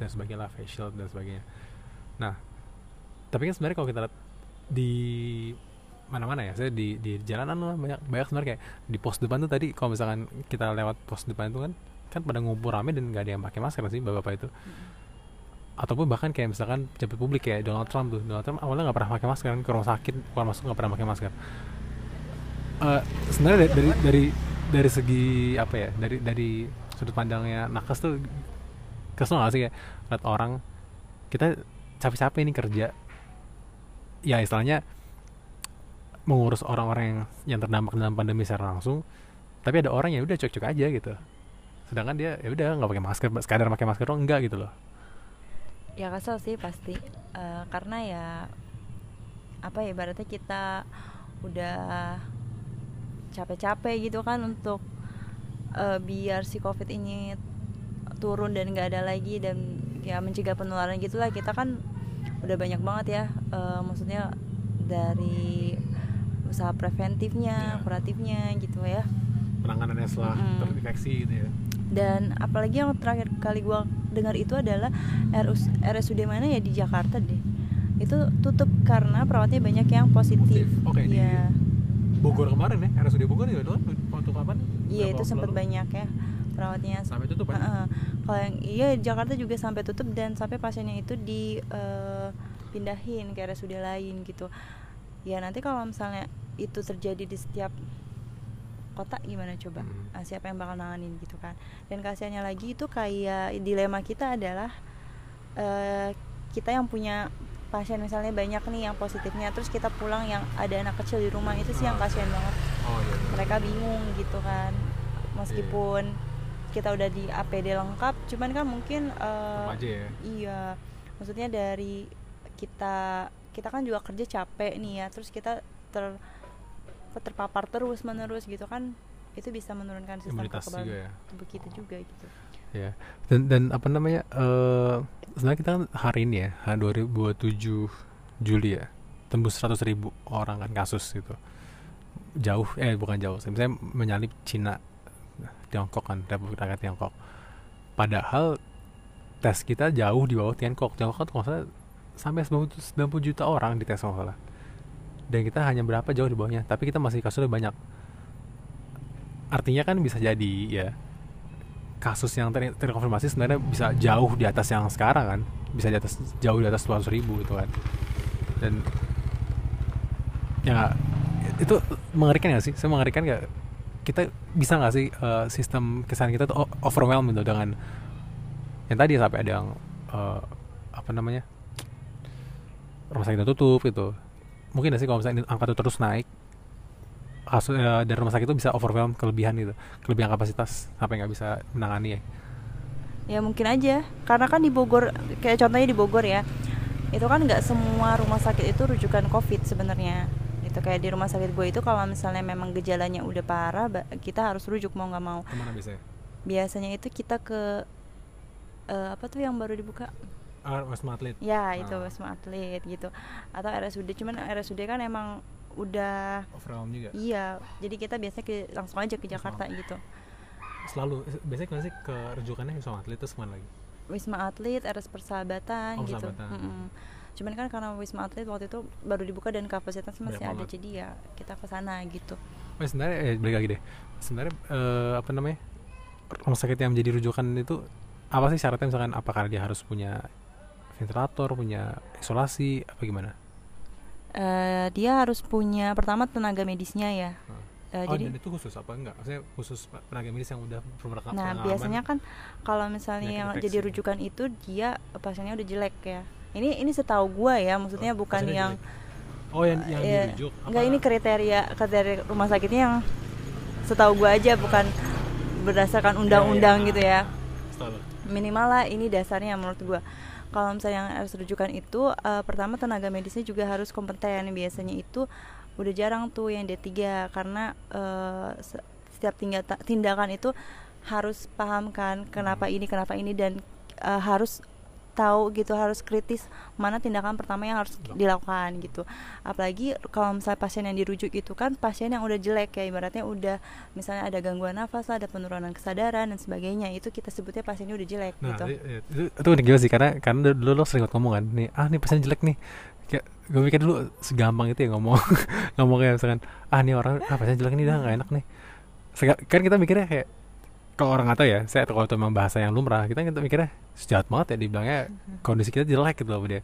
[SPEAKER 1] dan sebagainya lah facial dan sebagainya. Nah tapi kan sebenarnya kalau kita lihat di mana-mana ya saya di di jalanan lah banyak banyak sebenarnya kayak di pos depan tuh tadi kalau misalkan kita lewat pos depan itu kan kan pada ngumpul rame dan nggak ada yang pakai masker sih bapak-bapak itu. Ataupun bahkan kayak misalkan pejabat publik kayak Donald Trump tuh Donald Trump awalnya nggak pernah pakai masker kan ke rumah sakit keluar masuk nggak pernah pakai masker. Uh, sebenarnya dari, dari dari dari segi apa ya dari dari sudut pandangnya nakes tuh kesel gak sih kayak lihat orang? Kita capek-capek nih kerja. Ya istilahnya mengurus orang-orang yang yang terdampak dalam pandemi secara langsung tapi ada orang yang udah cocok aja gitu. Sedangkan dia ya udah nggak pakai masker sekadar pakai masker dong enggak gitu loh.
[SPEAKER 2] Ya kesel sih pasti. Uh, karena ya apa ya ibaratnya kita udah capek-capek gitu kan untuk uh, biar si covid ini turun dan nggak ada lagi dan ya mencegah penularan gitulah kita kan udah banyak banget ya uh, maksudnya dari usaha preventifnya, yeah. kuratifnya gitu ya
[SPEAKER 1] penanganannya setelah mm. terinfeksi gitu ya
[SPEAKER 2] dan apalagi yang terakhir kali gue dengar itu adalah RUS, RSUD mana ya di Jakarta deh itu tutup karena perawatnya banyak yang positif.
[SPEAKER 1] Oke okay, ya. di Bogor kemarin ya RSUD Bogor juga tuh waktu kapan?
[SPEAKER 2] Iya itu sempat banyak ya perawatnya.
[SPEAKER 1] Sampai tutup? Uh,
[SPEAKER 2] kalau yang iya Jakarta juga sampai tutup dan sampai pasiennya itu dipindahin uh, ke RSUD lain gitu. Ya nanti kalau misalnya itu terjadi di setiap kota gimana coba
[SPEAKER 1] Hmm.
[SPEAKER 2] Ah, siapa yang bakal nanganin gitu kan dan kasihannya lagi itu kayak dilema kita adalah eh, kita yang punya pasien misalnya banyak nih yang positifnya terus kita pulang yang ada anak kecil di rumah itu sih yang
[SPEAKER 1] Ah.
[SPEAKER 2] kasihan banget
[SPEAKER 1] oh iya iya.
[SPEAKER 2] mereka bingung gitu kan meskipun kita udah di APD lengkap cuman kan mungkin
[SPEAKER 1] Tetep aja ya.
[SPEAKER 2] iya maksudnya dari kita kita kan juga kerja capek nih ya terus kita ter terpapar terus menerus gitu kan itu bisa menurunkan sistem kekebalan
[SPEAKER 1] juga ya.
[SPEAKER 2] tubuh kita juga gitu.
[SPEAKER 1] Ya dan dan apa namanya eh sebenarnya kita kan hari ini ya hari 2027 Juli ya tembus 100 ribu orang kan kasus gitu. Jauh eh bukan jauh misalnya menyalip Cina Tiongkok kan Republik Rakyat Tiongkok. Padahal tes kita jauh di bawah Tiongkok. Tiongkok tuh kalau salah sampai 90, 90 juta orang di tes salah. Dan kita hanya berapa jauh di bawahnya tapi kita masih kasusnya banyak. Artinya kan bisa jadi ya kasus yang ter terkonfirmasi sebenarnya bisa jauh di atas yang sekarang kan. Bisa di atas jauh di atas 200 ribu gitu kan. Dan ya itu mengerikan gak sih? Saya mengerikan gak kita bisa nggak sih eh, sistem kesehatan kita tuh o- overwhelmed gitu dengan yang tadi sampai ada yang eh, apa namanya rumah sakit tutup gitu. Mungkin gak sih kalau misalnya angka itu terus naik kasus eh, dari rumah sakit itu bisa overwhelm kelebihan gitu kelebihan kapasitas sampai nggak bisa menangani ya?
[SPEAKER 2] Ya mungkin aja. Karena kan di Bogor kayak contohnya di Bogor ya itu kan nggak semua rumah sakit itu rujukan COVID sebenarnya itu kayak di rumah sakit gue itu kalau misalnya memang gejalanya udah parah kita harus rujuk mau nggak mau.
[SPEAKER 1] Ke mana biasanya?
[SPEAKER 2] Biasanya itu kita ke eh, apa tuh yang baru dibuka?
[SPEAKER 1] Ah, Wisma Atlet.
[SPEAKER 2] Ya itu
[SPEAKER 1] Ah.
[SPEAKER 2] Wisma Atlet gitu. Atau RSUD cuman RSUD kan emang udah
[SPEAKER 1] overwhelm juga?
[SPEAKER 2] Iya jadi kita biasanya ke, langsung aja ke Jakarta gitu.
[SPEAKER 1] Selalu biasanya ke mana sih ke rujukannya Wisma Atlet terus ke mana lagi?
[SPEAKER 2] Wisma Atlet RS Persahabatan
[SPEAKER 1] Oh,
[SPEAKER 2] gitu.
[SPEAKER 1] Persahabatan.
[SPEAKER 2] Mm-mm. Cuman kan karena Wisma Atlet waktu itu baru dibuka dan kapasitas masih
[SPEAKER 1] Banyak
[SPEAKER 2] ada
[SPEAKER 1] banget.
[SPEAKER 2] jadi ya kita ke sana gitu.
[SPEAKER 1] Oh, sebenarnya eh, balik lagi deh. Sebenarnya eh, apa namanya rumah sakit yang menjadi rujukan itu apa sih syaratnya? Misalkan apakah dia harus punya ventilator punya isolasi apa gimana?
[SPEAKER 2] Eh, dia harus punya pertama tenaga medisnya ya.
[SPEAKER 1] Hmm.
[SPEAKER 2] Eh,
[SPEAKER 1] oh
[SPEAKER 2] jadi
[SPEAKER 1] dan itu khusus apa enggak? Maksudnya khusus tenaga medis yang udah berpengalaman?
[SPEAKER 2] Nah biasanya kan kalau misalnya yang jadi rujukan itu dia pasiennya udah jelek ya ini ini setahu gua ya maksudnya
[SPEAKER 1] Oh,
[SPEAKER 2] bukan
[SPEAKER 1] pasiennya
[SPEAKER 2] yang
[SPEAKER 1] jelek. oh yang yang
[SPEAKER 2] Iya.
[SPEAKER 1] dirujuk
[SPEAKER 2] Enggak ini kriteria kriteria rumah sakitnya yang setahu gua aja bukan berdasarkan undang-undang
[SPEAKER 1] Iya, iya.
[SPEAKER 2] gitu ya. Minimal lah ini dasarnya menurut gua. Kalau misalnya yang harus rujukan itu eh, pertama tenaga medisnya juga harus kompeten. Biasanya itu udah jarang tuh yang D3 karena se- setiap tindakan itu harus paham kan kenapa
[SPEAKER 1] Hmm.
[SPEAKER 2] ini kenapa ini dan eh, harus tahu gitu harus kritis mana tindakan pertama yang harus dilakukan gitu. Apalagi kalau misalnya pasien yang dirujuk itu kan pasien yang udah jelek ya ibaratnya udah misalnya ada gangguan nafas ada penurunan kesadaran dan sebagainya itu kita sebutnya pasiennya udah jelek
[SPEAKER 1] Nah,
[SPEAKER 2] gitu.
[SPEAKER 1] itu, itu udah gila sih karena karena dulu lo sering ngomong kan nih ah nih pasien jelek nih. Kayak gue mikir dulu segampang itu ya ngomong [laughs] ngomongnya misalkan ah nih orang ah pasien jelek nih dah nggak enak nih. Kan kita mikirnya kayak kalau orang tahu ya saya kalau itu memang bahasa yang lumrah kita kita mikirnya sejahat banget ya dibilangnya kondisi kita jelek gitu loh dia.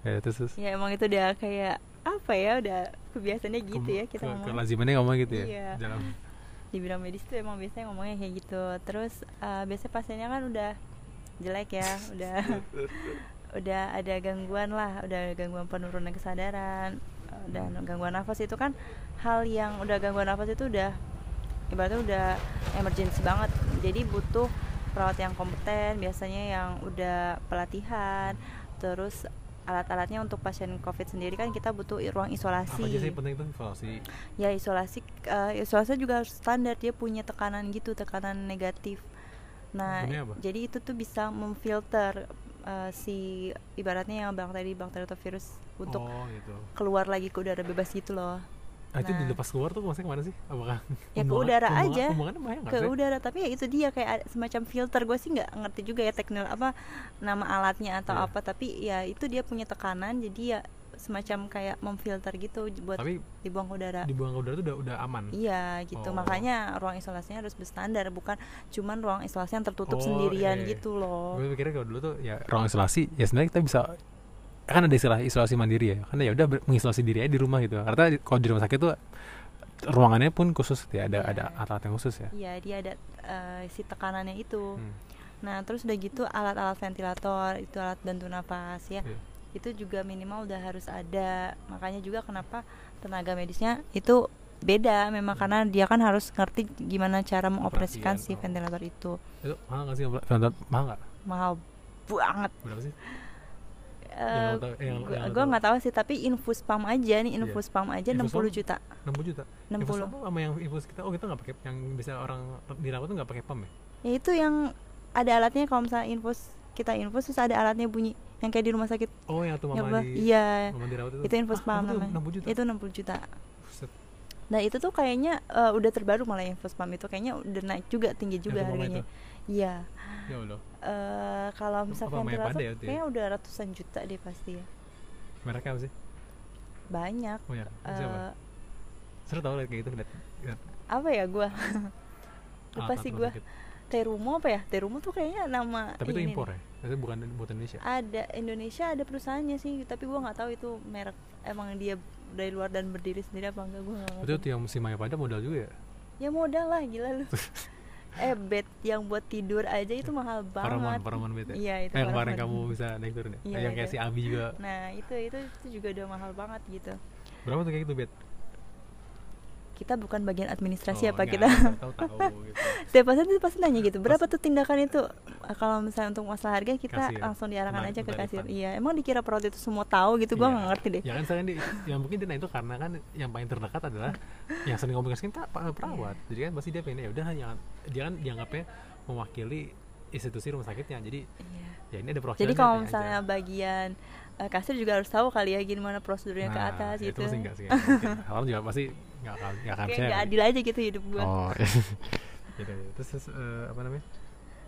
[SPEAKER 1] Ya, terus, terus.
[SPEAKER 2] Ya emang itu udah kayak apa ya udah kebiasaannya gitu
[SPEAKER 1] ke-
[SPEAKER 2] ya kita
[SPEAKER 1] ke,
[SPEAKER 2] ngomong.
[SPEAKER 1] kelazimannya ngomong gitu ya
[SPEAKER 2] Iya.
[SPEAKER 1] dalam
[SPEAKER 2] di bidang medis tuh emang biasanya ngomongnya kayak gitu. Terus eh, biasanya pasiennya kan udah jelek ya udah [laughs] udah ada gangguan lah udah gangguan penurunan kesadaran eh, dan gangguan nafas itu kan hal yang udah gangguan nafas itu udah ibaratnya udah emergency banget. Jadi butuh perawat yang kompeten biasanya yang udah pelatihan terus alat-alatnya untuk pasien covid sendiri kan kita butuh ruang isolasi.
[SPEAKER 1] Apa aja sih penting itu evaluasi
[SPEAKER 2] ya isolasi eh, isolasi juga harus standar dia punya tekanan gitu tekanan negatif. Nah jadi itu tuh bisa memfilter eh, si ibaratnya yang bakteri bakteri atau virus untuk
[SPEAKER 1] oh gitu.
[SPEAKER 2] keluar lagi ke udara bebas gitu loh
[SPEAKER 1] ah, itu
[SPEAKER 2] Nah.
[SPEAKER 1] dilepas keluar tuh maksudnya ke mana sih apakah
[SPEAKER 2] Ya, ke udara aja.
[SPEAKER 1] nggak
[SPEAKER 2] ke
[SPEAKER 1] sih?
[SPEAKER 2] udara tapi ya itu dia kayak semacam filter gue sih nggak ngerti juga ya teknik apa nama alatnya atau
[SPEAKER 1] Iya.
[SPEAKER 2] apa tapi ya itu dia punya tekanan jadi ya semacam kayak memfilter gitu buat
[SPEAKER 1] tapi
[SPEAKER 2] dibuang ke udara
[SPEAKER 1] dibuang ke udara tuh udah udah aman
[SPEAKER 2] Iya gitu
[SPEAKER 1] Oh.
[SPEAKER 2] makanya ruang isolasinya harus berstandar bukan cuman ruang isolasi yang tertutup
[SPEAKER 1] Oh,
[SPEAKER 2] sendirian
[SPEAKER 1] iya, iya.
[SPEAKER 2] gitu loh.
[SPEAKER 1] gue pikirnya kalau dulu tuh ya ruang isolasi ya sebenarnya kita bisa kan ada istilah isolasi mandiri ya karena ya udah mengisolasi diri aja di rumah gitu karena kalau di rumah sakit tuh ruangannya pun khusus ya ada ada alat yang khusus ya
[SPEAKER 2] Iya, dia ada eh, si tekanannya itu.
[SPEAKER 1] Hmm.
[SPEAKER 2] Nah, terus udah gitu alat-alat ventilator, itu alat bantu napas ya.
[SPEAKER 1] Iya.
[SPEAKER 2] Itu juga minimal udah harus ada. Makanya juga kenapa tenaga medisnya itu beda memang
[SPEAKER 1] Hmm.
[SPEAKER 2] karena dia kan harus ngerti gimana cara mengoperasikan si
[SPEAKER 1] Operasian, oh.
[SPEAKER 2] ventilator itu.
[SPEAKER 1] itu mahal nggak sih ventilator mahal nggak
[SPEAKER 2] Mahal banget.
[SPEAKER 1] berapa sih
[SPEAKER 2] Eh, gua
[SPEAKER 1] tahu.
[SPEAKER 2] nggak tahu sih tapi infus pump aja nih
[SPEAKER 1] Iya.
[SPEAKER 2] infus pump aja
[SPEAKER 1] Infus
[SPEAKER 2] 60
[SPEAKER 1] pump?
[SPEAKER 2] juta.
[SPEAKER 1] 60 juta?
[SPEAKER 2] 60
[SPEAKER 1] infus apa sama yang infus kita? Oh kita nggak pakai yang bisa orang dirawat tuh nggak pakai pump ya?
[SPEAKER 2] Ya itu yang ada alatnya kalau misalnya infus kita infus terus ada alatnya bunyi. Yang kayak di rumah sakit.
[SPEAKER 1] Oh yang tuh
[SPEAKER 2] Ya,
[SPEAKER 1] mama
[SPEAKER 2] Bah.
[SPEAKER 1] di
[SPEAKER 2] iya
[SPEAKER 1] mama dirawat itu
[SPEAKER 2] itu infus
[SPEAKER 1] Ah,
[SPEAKER 2] pump
[SPEAKER 1] tuh,
[SPEAKER 2] namanya.
[SPEAKER 1] 60 juta?
[SPEAKER 2] Itu 60 juta.
[SPEAKER 1] Buset.
[SPEAKER 2] nah itu tuh kayaknya eh, udah terbaru malah infus pump itu. Kayaknya udah naik juga tinggi juga
[SPEAKER 1] Yang tuh
[SPEAKER 2] harganya. iya.
[SPEAKER 1] Ya Allah
[SPEAKER 2] Eh, kalau ventilator
[SPEAKER 1] Pada ya itu? ya?
[SPEAKER 2] kayaknya udah ratusan juta deh pasti ya.
[SPEAKER 1] Mereknya apa sih?
[SPEAKER 2] Banyak.
[SPEAKER 1] Oh ya
[SPEAKER 2] Eh,
[SPEAKER 1] seru tau liat kayak gitu liat, liat.
[SPEAKER 2] apa ya gua? Lupa
[SPEAKER 1] alat-alat
[SPEAKER 2] sih
[SPEAKER 1] sakit.
[SPEAKER 2] Terumo apa ya? Terumo tuh kayaknya nama
[SPEAKER 1] tapi itu impor
[SPEAKER 2] nih.
[SPEAKER 1] ya? Maksudnya bukan buatan Indonesia?
[SPEAKER 2] Ada Indonesia ada perusahaannya sih tapi gua nggak tahu itu merek emang dia dari luar dan berdiri sendiri apa enggak gua nggak
[SPEAKER 1] itu
[SPEAKER 2] ngerti.
[SPEAKER 1] tuh yang si Maya pada modal juga ya?
[SPEAKER 2] Ya modal lah gila lu [laughs] eh bed yang buat tidur aja itu mahal banget.
[SPEAKER 1] Paramount bed ya?
[SPEAKER 2] Iya itu
[SPEAKER 1] Eh, yang kemarin
[SPEAKER 2] Paramount.
[SPEAKER 1] kamu bisa naik turun ya?
[SPEAKER 2] Iya,
[SPEAKER 1] yang kayak
[SPEAKER 2] itu.
[SPEAKER 1] si Abi juga.
[SPEAKER 2] Nah itu itu itu juga udah mahal banget gitu.
[SPEAKER 1] Berapa tuh kayak gitu bed
[SPEAKER 2] kita bukan bagian administrasi
[SPEAKER 1] Oh,
[SPEAKER 2] apa
[SPEAKER 1] enggak,
[SPEAKER 2] kita?
[SPEAKER 1] tahu tahu [laughs] gitu.
[SPEAKER 2] Setiap pasien pasti nanya gitu berapa tuh tindakan itu? Ah, kalau misalnya untuk masalah harga kita
[SPEAKER 1] Kasih ya?
[SPEAKER 2] langsung diarahkan
[SPEAKER 1] Bentar-
[SPEAKER 2] aja ke kasir. iya emang dikira perawat itu semua tahu gitu? Gua
[SPEAKER 1] Iya.
[SPEAKER 2] nggak ngerti deh.
[SPEAKER 1] Ya kan saya di yang mungkin dia itu karena kan yang paling terdekat adalah yang sering komunikasi kan pak perawat.
[SPEAKER 2] Iya.
[SPEAKER 1] jadi kan pasti dia pengen ya udah yang dia kan dianggapnya mewakili institusi rumah sakitnya. Jadi
[SPEAKER 2] Iya.
[SPEAKER 1] ya ini ada perwakilan
[SPEAKER 2] jadi kalau misalnya bagian eh, kasir juga harus tahu kali ya gimana prosedurnya ke atas
[SPEAKER 1] itu
[SPEAKER 2] gitu.
[SPEAKER 1] pasti enggak sih. [laughs] Orang juga pasti nggak akan nggak akan
[SPEAKER 2] kayak nggak adil aja gitu hidup gua.
[SPEAKER 1] Oh. [laughs] Gitu, gitu. terus, terus, eh, apa namanya?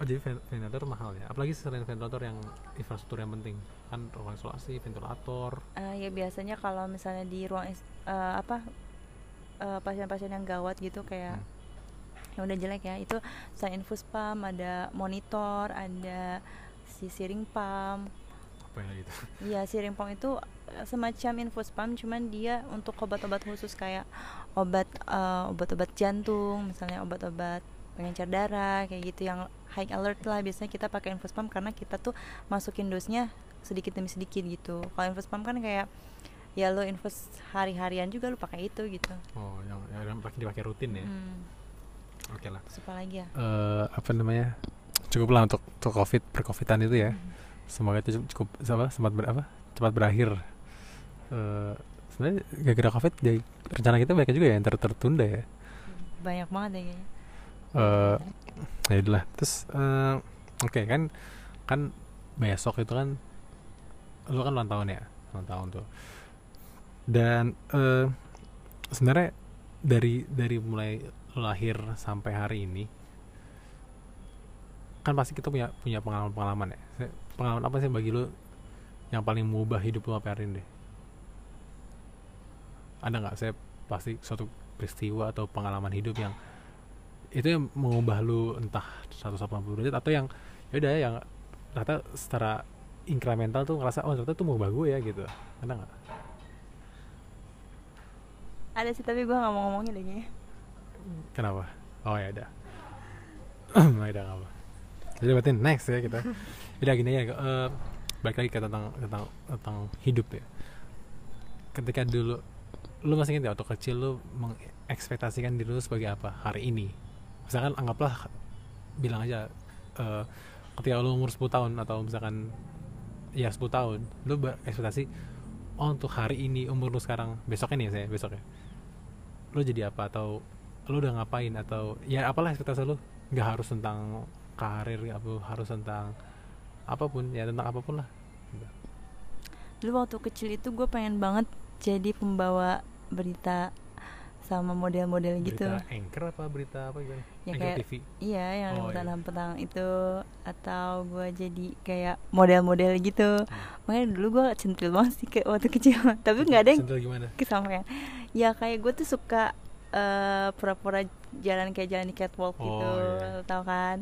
[SPEAKER 1] Oh jadi ven- ventilator mahal ya? Apalagi selain ventilator yang infrastruktur yang penting. Kan ruang isolasi ventilator.
[SPEAKER 2] Eh, ya biasanya kalau misalnya di ruang eh, apa eh, pasien-pasien yang gawat gitu kayak
[SPEAKER 1] Hmm.
[SPEAKER 2] yang udah jelek ya itu selain infus pump ada monitor ada si siring pump.
[SPEAKER 1] Apa ya gitu?
[SPEAKER 2] Iya, siring pump itu semacam infus pump, cuman dia untuk obat-obat khusus kayak obat eh, obat-obat jantung, misalnya obat-obat pengencer darah kayak gitu yang high alert lah. Biasanya kita pakai infus pump karena kita tuh masukin dosnya sedikit demi sedikit gitu. Kalau infus pump kan kayak ya lo infus hari-harian juga lo pakai itu gitu.
[SPEAKER 1] oh yang yang pakai dipakai rutin ya
[SPEAKER 2] Hmm,
[SPEAKER 1] oke lah
[SPEAKER 2] terus apa lagi ya?
[SPEAKER 1] eh apa namanya cukup lah untuk untuk covid percovidan itu ya semoga itu cukup, cukup apa sempat ber, apa cepat berakhir eh sebenarnya gara-gara covid ya, rencana kita banyak juga ya yang ter tertunda ya.
[SPEAKER 2] Banyak banget ya kayaknya.
[SPEAKER 1] eh ya udahlah. Terus eh, oke kan kan besok itu kan lu kan ulang tahun ya ulang tahun tuh. Dan eh sebenarnya dari dari mulai lahir sampai hari ini kan pasti kita punya punya pengalaman pengalaman ya pengalaman apa sih bagi lu yang paling mengubah hidup lu sampai hari ini? deh ada nggak? Saya pasti suatu peristiwa atau pengalaman hidup yang itu yang mengubah lu entah 180 derajat atau yang ya udah yang ternyata secara incremental tuh ngerasa oh ternyata tuh mengubah gue ya gitu. Ada nggak?
[SPEAKER 2] Ada sih tapi gua nggak mau ngomongin deh kayaknya.
[SPEAKER 1] kenapa? Oh ya udah. [clears throat] Ya udah nggak apa jadi berarti next ya kita. Udah gini ya eh, balik lagi ke tentang tentang tentang hidup ya. Ketika dulu lu masih ingat ya waktu kecil lu mengekspektasikan diri lu sebagai apa? Hari ini. Misalkan anggaplah bilang aja eh, ketika lu umur 10 tahun atau misalkan ya 10 tahun lu berekspektasi oh untuk hari ini umur lu sekarang besoknya nih saya besok ya lu jadi apa? Atau lu udah ngapain? Atau ya apalah ekspektasi lu. Nggak harus tentang karir apa harus tentang apa pun ya tentang apa pun lah.
[SPEAKER 2] Dulu waktu kecil itu gue pengen banget jadi pembawa berita sama model-model gitu.
[SPEAKER 1] Berita anchor apa berita apa gimana
[SPEAKER 2] Ya
[SPEAKER 1] anchor
[SPEAKER 2] kayak-
[SPEAKER 1] TV
[SPEAKER 2] iya yang
[SPEAKER 1] Oh, iya.
[SPEAKER 2] petang itu. Atau gue jadi kayak model-model gitu.
[SPEAKER 1] Hmm.
[SPEAKER 2] makanya dulu gue centil banget sih kayak waktu kecil. [laughs] Tapi nggak ada yang
[SPEAKER 1] Sentil gimana? [laughs]
[SPEAKER 2] kesampaian ya kayak gue tuh suka eh, pura-pura jalan kayak jalan di catwalk
[SPEAKER 1] Oh,
[SPEAKER 2] gitu
[SPEAKER 1] iya.
[SPEAKER 2] tau kan?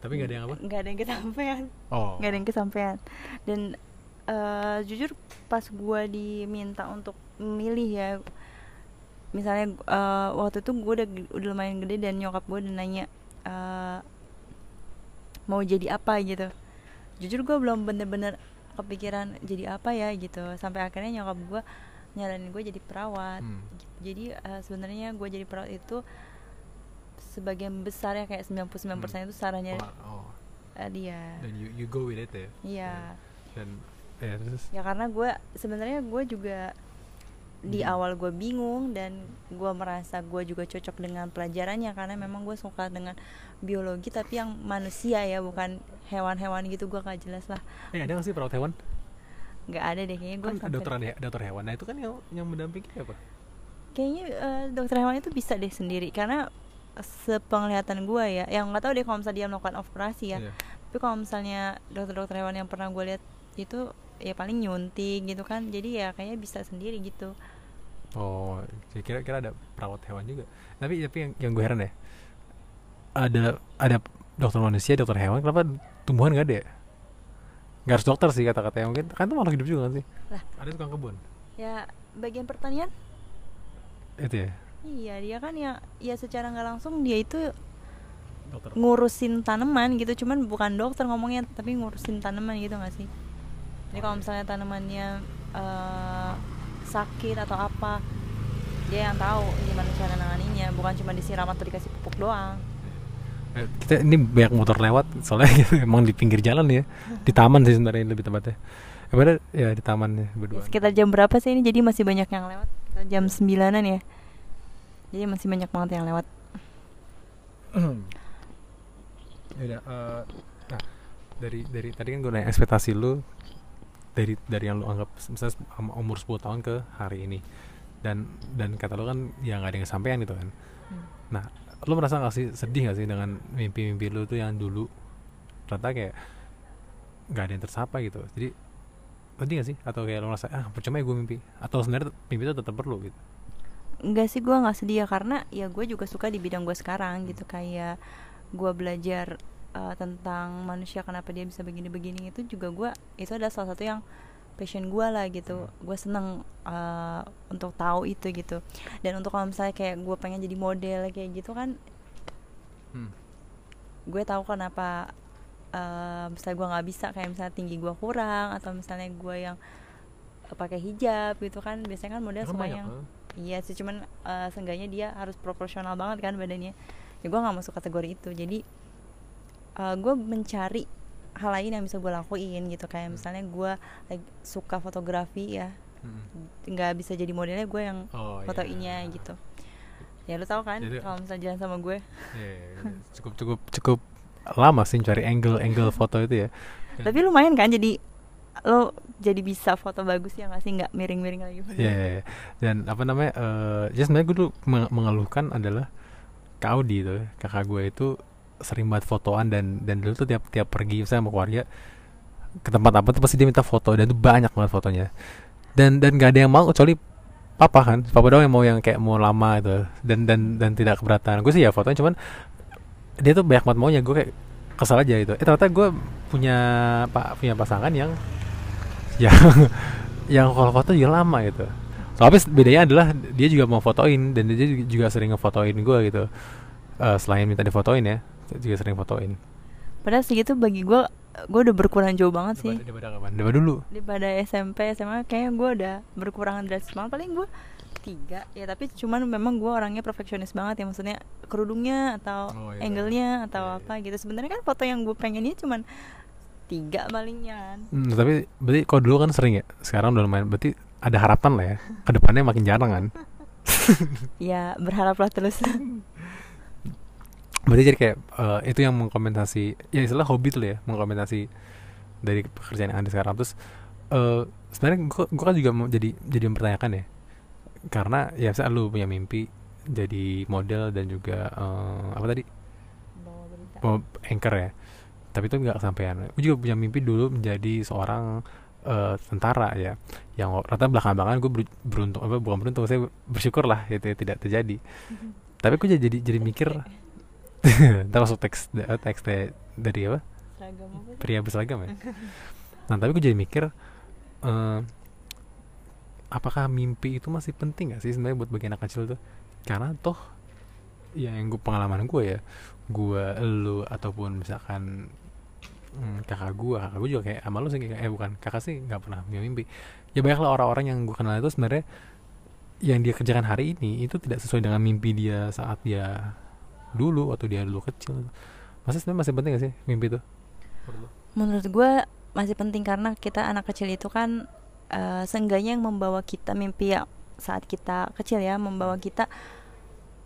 [SPEAKER 1] Tapi nggak ada yang apa?
[SPEAKER 2] Nggak ada yang kesampaian.
[SPEAKER 1] Oh.
[SPEAKER 2] Nggak ada yang kesampaian. Dan eh, jujur pas gue diminta untuk milih ya. Misalnya uh, waktu itu gue udah udah lumayan gede dan nyokap gue udah nanya uh, mau jadi apa gitu. Jujur gue belum bener-bener kepikiran jadi apa ya gitu. Sampai akhirnya nyokap gue nyaranin gue jadi perawat. Hmm. jadi uh, sebenarnya gue jadi perawat itu sebagian besar ya kayak 99% hmm. itu sarannya oh. uh, dia.
[SPEAKER 1] Dan you, you go with it ya?
[SPEAKER 2] Iya.
[SPEAKER 1] Dan ya, terus?
[SPEAKER 2] Ya karena gue sebenarnya gue juga di hmm. awal gue bingung dan gue merasa gue juga cocok dengan pelajarannya karena memang gue suka dengan biologi tapi yang manusia ya bukan hewan-hewan gitu gue gak jelas lah.
[SPEAKER 1] Eh ada gak sih perawat hewan?
[SPEAKER 2] Nggak ada deh kayaknya gue
[SPEAKER 1] kan dokter ada dokter hewan nah itu kan yang yang mendampingi apa?
[SPEAKER 2] Kayaknya uh, dokter hewan itu bisa deh sendiri karena sepenglihatan gue ya. Yang nggak tahu deh kalau misalnya dia melakukan operasi ya. Yeah. tapi kalau misalnya dokter-dokter hewan yang pernah gue lihat itu ya paling nyuntik gitu kan. Jadi ya kayaknya bisa sendiri gitu
[SPEAKER 1] oh kira-kira ada perawat hewan juga. Tapi tapi yang yang gue heran ya ada ada dokter manusia dokter hewan kenapa tumbuhan gak ada ya? Nggak harus dokter sih kata-katanya mungkin kan itu makhluk hidup juga kan sih? Lah. Ada tukang kebun?
[SPEAKER 2] Ya bagian pertanian?
[SPEAKER 1] Itu ya?
[SPEAKER 2] Iya dia kan ya ya secara nggak langsung dia itu dokter. ngurusin tanaman gitu cuman bukan dokter ngomongnya tapi ngurusin tanaman gitu nggak sih? Jadi kalau misalnya tanamannya uh, sakit atau apa dia yang tahu gimana cara nanganinya. Bukan cuma disiram atau dikasih pupuk doang.
[SPEAKER 1] Eh, kita ini banyak motor lewat soalnya [laughs] emang di pinggir jalan ya. Di taman sih sebenarnya lebih tepatnya. Ya, ya di taman ya berdua
[SPEAKER 2] sekitar jam berapa sih ini? Jadi masih banyak yang lewat. Jam sembilanan ya. Jadi masih banyak banget yang lewat. [clears throat]
[SPEAKER 1] Ya uh, nah dari dari tadi kan gue nanya ekspektasi lu dari dari yang lu anggap misalnya umur 10 tahun ke hari ini. Dan dan kata lu kan ya nggak ada yang kesampaian gitu kan. Hmm. nah lu merasa gak sih sedih gak sih dengan mimpi-mimpi lu tuh yang dulu? Ternyata kayak nggak ada yang tersapai gitu. Jadi sedih gak sih? Atau kayak lu merasa ah percuma ya gue mimpi. Atau sebenarnya mimpi itu tetap perlu gitu?
[SPEAKER 2] Enggak sih gue nggak sedih ya. Karena ya gue juga suka di bidang gue sekarang gitu. Kayak gue belajar uh, tentang manusia kenapa dia bisa begini-begini itu juga gue itu adalah salah satu yang passion gue lah gitu. Gue seneng uh, untuk tahu itu gitu. Dan untuk kalau misalnya kayak gue pengen jadi model kayak gitu kan hmm. gue tahu kenapa uh, misalnya gue nggak bisa kayak misalnya tinggi gue kurang atau misalnya gue yang pakai hijab gitu kan biasanya kan model semua yang iya sih cuman uh, seenggaknya dia harus proporsional banget kan badannya. Ya gue nggak masuk kategori itu jadi uh, eh, gue mencari hal lain yang bisa gue lakuin gitu kayak hmm. misalnya gue like, suka fotografi ya hmm. nggak hmm. bisa jadi modelnya gue yang oh, iya. fotoinnya yeah. gitu ya lu tau kan kalau misalnya jalan sama gue
[SPEAKER 1] yeah, iya, iya. cukup cukup cukup lama sih cari angle angle [laughs] foto itu ya
[SPEAKER 2] tapi lumayan kan jadi lo jadi bisa foto bagus ya nggak sih nggak miring-miring lagi
[SPEAKER 1] Iya yeah, yeah, dan apa namanya uh, ya sebenarnya gue dulu mengeluhkan adalah Kaudi itu kakak gue itu sering banget fotoan dan dan dulu tuh tiap tiap pergi saya sama keluarga ke tempat apa tuh pasti dia minta foto dan itu banyak banget fotonya. Dan dan gak ada yang mau kecuali papa kan papa doang yang mau yang kayak mau lama itu dan dan dan tidak keberatan. Gue sih ya fotonya cuman dia tuh banyak banget maunya gue kayak kesal aja itu eh ternyata gue punya pak punya pasangan yang yang [laughs] yang kalau foto juga lama gitu. Tapi bedanya adalah dia juga mau fotoin dan dia juga sering ngefotoin gue gitu. Uh, selain minta difotoin ya juga sering fotoin.
[SPEAKER 2] Padahal segitu bagi gue gue udah berkurang jauh banget sih.
[SPEAKER 1] Daripada kapan? Daripada dulu?
[SPEAKER 2] Daripada SMP SMA kayaknya gue udah berkurang drastis banget. Paling gue tiga. Ya tapi cuman memang gue orangnya perfeksionis banget ya. Maksudnya kerudungnya atau oh, iya. angle-nya atau iya, iya. apa gitu. Sebenarnya kan foto yang gue pengennya cuman tiga palingnya kan?
[SPEAKER 1] Hmm, tapi berarti kalau dulu kan sering ya? Sekarang udah lumayan. Berarti ada harapan lah ya? Ke depannya makin jarang kan? [laughs]
[SPEAKER 2] Ya berharaplah terus [laughs]
[SPEAKER 1] berarti jadi kayak uh, itu yang mengkomentasi ya istilah hobi tuh ya mengkomentasi dari pekerjaan yang ada sekarang. Terus uh, sebenarnya gue gue kan juga mau jadi jadi mempertanyakan ya. Karena ya saya lu punya mimpi jadi model dan juga uh, apa tadi? Bawa anchor ya. Tapi itu nggak kesampaian. Gue juga punya mimpi dulu menjadi seorang uh, tentara ya. Yang rata belakang belakangan gue beruntung apa bukan beruntung saya bersyukur lah itu ya, tidak terjadi. Tapi gue jadi jadi mikir [laughs] Ntar masuk teks eh, teks dari apa? Pria berseragam ya. [laughs] nah tapi gue jadi mikir uh, apakah mimpi itu masih penting gak sih sebenarnya buat bagi anak kecil tuh karena toh ya yang gue pengalaman gue ya gue lu ataupun misalkan hmm, kakak gue kakak gue juga kayak sama lu sih kayak eh bukan kakak sih nggak pernah punya mimpi ya banyaklah orang-orang yang gue kenal itu sebenarnya yang dia kerjakan hari ini itu tidak sesuai dengan mimpi dia saat dia dulu atau dia dulu kecil. Masa sebenarnya masih penting gak sih mimpi itu?
[SPEAKER 2] Menurut gue masih penting karena kita anak kecil itu kan uh, seenggaknya yang membawa kita mimpi ya saat kita kecil ya membawa kita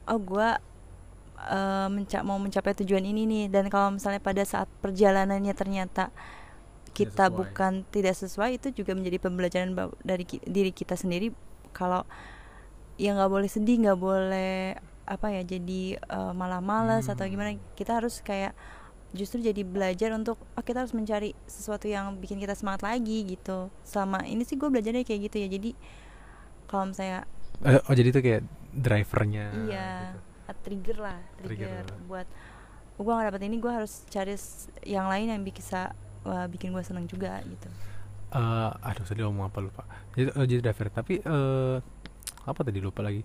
[SPEAKER 2] oh gue uh, menca mau mencapai tujuan ini nih. Dan kalau misalnya pada saat perjalanannya ternyata kita tidak bukan tidak sesuai itu juga menjadi pembelajaran dari ki diri kita sendiri. Kalau ya nggak boleh sedih nggak boleh apa ya jadi uh, malah malas hmm. atau gimana kita harus kayak justru jadi belajar untuk oh kita harus mencari sesuatu yang bikin kita semangat lagi gitu. Sama ini sih gue belajarnya kayak gitu ya jadi kalau misalnya
[SPEAKER 1] uh, oh jadi itu kayak drivernya
[SPEAKER 2] iya gitu. trigger lah trigger, trigger buat oh, gue gak dapet ini gue harus cari yang lain yang bisa wah, bikin gue seneng juga gitu.
[SPEAKER 1] Uh, aduh tadi ngomong apa lupa. Jadi, uh, jadi driver. Tapi uh, apa tadi lupa lagi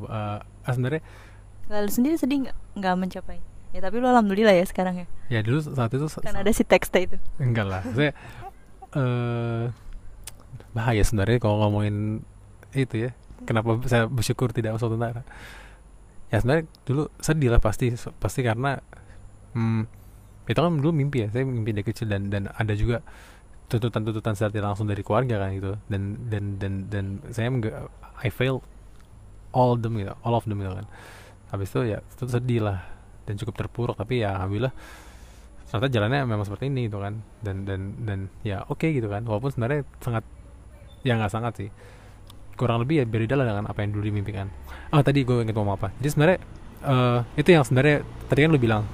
[SPEAKER 1] uh, sebenarnya
[SPEAKER 2] lalu sendiri sedih nggak? Nggak mencapai. Ya tapi lu alhamdulillah ya sekarang ya.
[SPEAKER 1] Ya dulu saat itu
[SPEAKER 2] kan ada si teksnya itu.
[SPEAKER 1] Enggak lah saya uh, bahaya sebenarnya kalau ngomongin itu ya. Kenapa saya bersyukur tidak masuk tentara? Ya sebenarnya dulu sedih lah pasti pasti karena hmm, itu kan dulu mimpi ya. Saya mimpi dari kecil dan dan ada juga tuntutan-tuntutan secara langsung dari keluarga kan gitu. Dan dan dan dan saya enggak I fail all them gitu all of them gitu kan. Habis itu ya itu sedih lah. Dan cukup terpuruk tapi ya alhamdulillah ternyata jalannya memang seperti ini gitu kan. Dan dan dan ya oke okay gitu kan. Walaupun sebenarnya sangat ya nggak sangat sih. Kurang lebih ya beda lah dengan apa yang dulu dimimpikan. Oh tadi gue ingin ngomong apa. Jadi sebenarnya uh, itu yang sebenarnya tadi kan lu bilang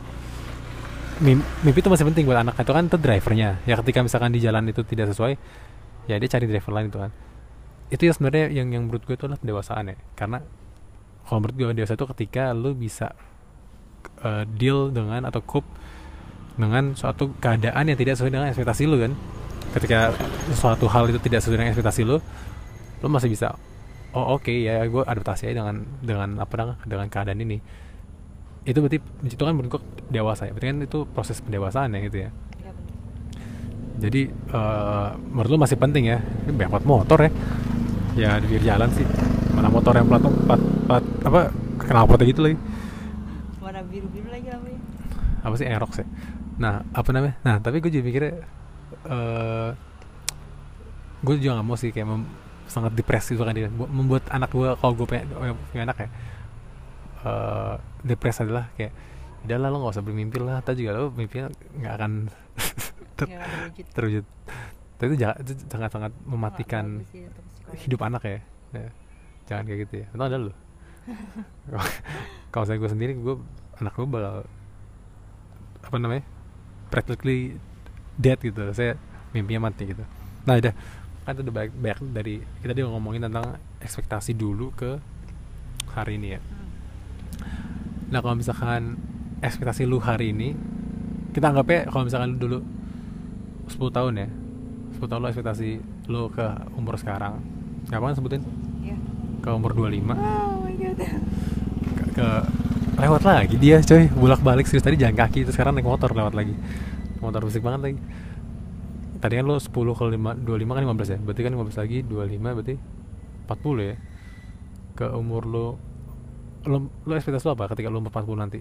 [SPEAKER 1] mimpi, mimpi itu masih penting buat anak. Itu kan itu drivernya. Ya ketika misalkan di jalan itu tidak sesuai ya dia cari driver lain itu kan itu yang sebenarnya yang yang menurut gue itu adalah pendewasaan ya. Karena kalau menurut gue dewasa itu ketika lu bisa uh, deal dengan atau cope dengan suatu keadaan yang tidak sesuai dengan ekspektasi lu kan. Ketika suatu hal itu tidak sesuai dengan ekspektasi lu lu masih bisa oh oke okay, ya gue adaptasi aja dengan dengan apa dengan, dengan keadaan ini. Itu berarti itu kan menurut gue dewasa ya. Berarti kan itu proses pendewasaan ya gitu ya, ya jadi uh, menurut lu masih penting ya? Banyak motor ya. Ya di pinggir jalan sih. Mana motor yang plat plat, plat apa kenapa gitu lagi.
[SPEAKER 2] Biru biru lagi namanya
[SPEAKER 1] apa sih Aerox ya? Nah apa namanya? Nah tapi gue juga mikirnya uh, gue juga gak mau sih kayak mem- sangat depresi kan dia. Membuat anak gue kalau gue punya, punya anak ya uh, depresi adalah kayak udah lah lo gak usah bermimpi lah. Atau juga lo mimpinya nggak akan [laughs] ter terwujud tapi itu jangan itu sangat sangat mematikan hidup anak ya, ya. Jangan kayak gitu ya. Itu ada lo kalau saya gue sendiri gue anak gue bakal apa namanya practically dead gitu. Saya mimpinya mati gitu. Nah udah. Kan itu udah banyak, banyak dari kita dia ngomongin tentang ekspektasi dulu ke hari ini ya. Nah kalau misalkan ekspektasi lu hari ini kita anggap ya kalau misalkan lu dulu 10 tahun ya. 10 tahun lu ekspektasi lu ke umur sekarang. Kapan sebutin? Yeah. ke umur 25 oh my God. ke, ke lewat lagi dia coy. Bolak balik serius. Tadi jalan kaki terus sekarang naik motor lewat lagi. Motor musik banget lagi. Tadi kan lo 10 kalau 5, 25 kan 15 ya? Berarti kan 15 lagi 25 berarti 40 ya? Ke umur lo lo, lo ekspektasi lo apa ketika lo umur 40 nanti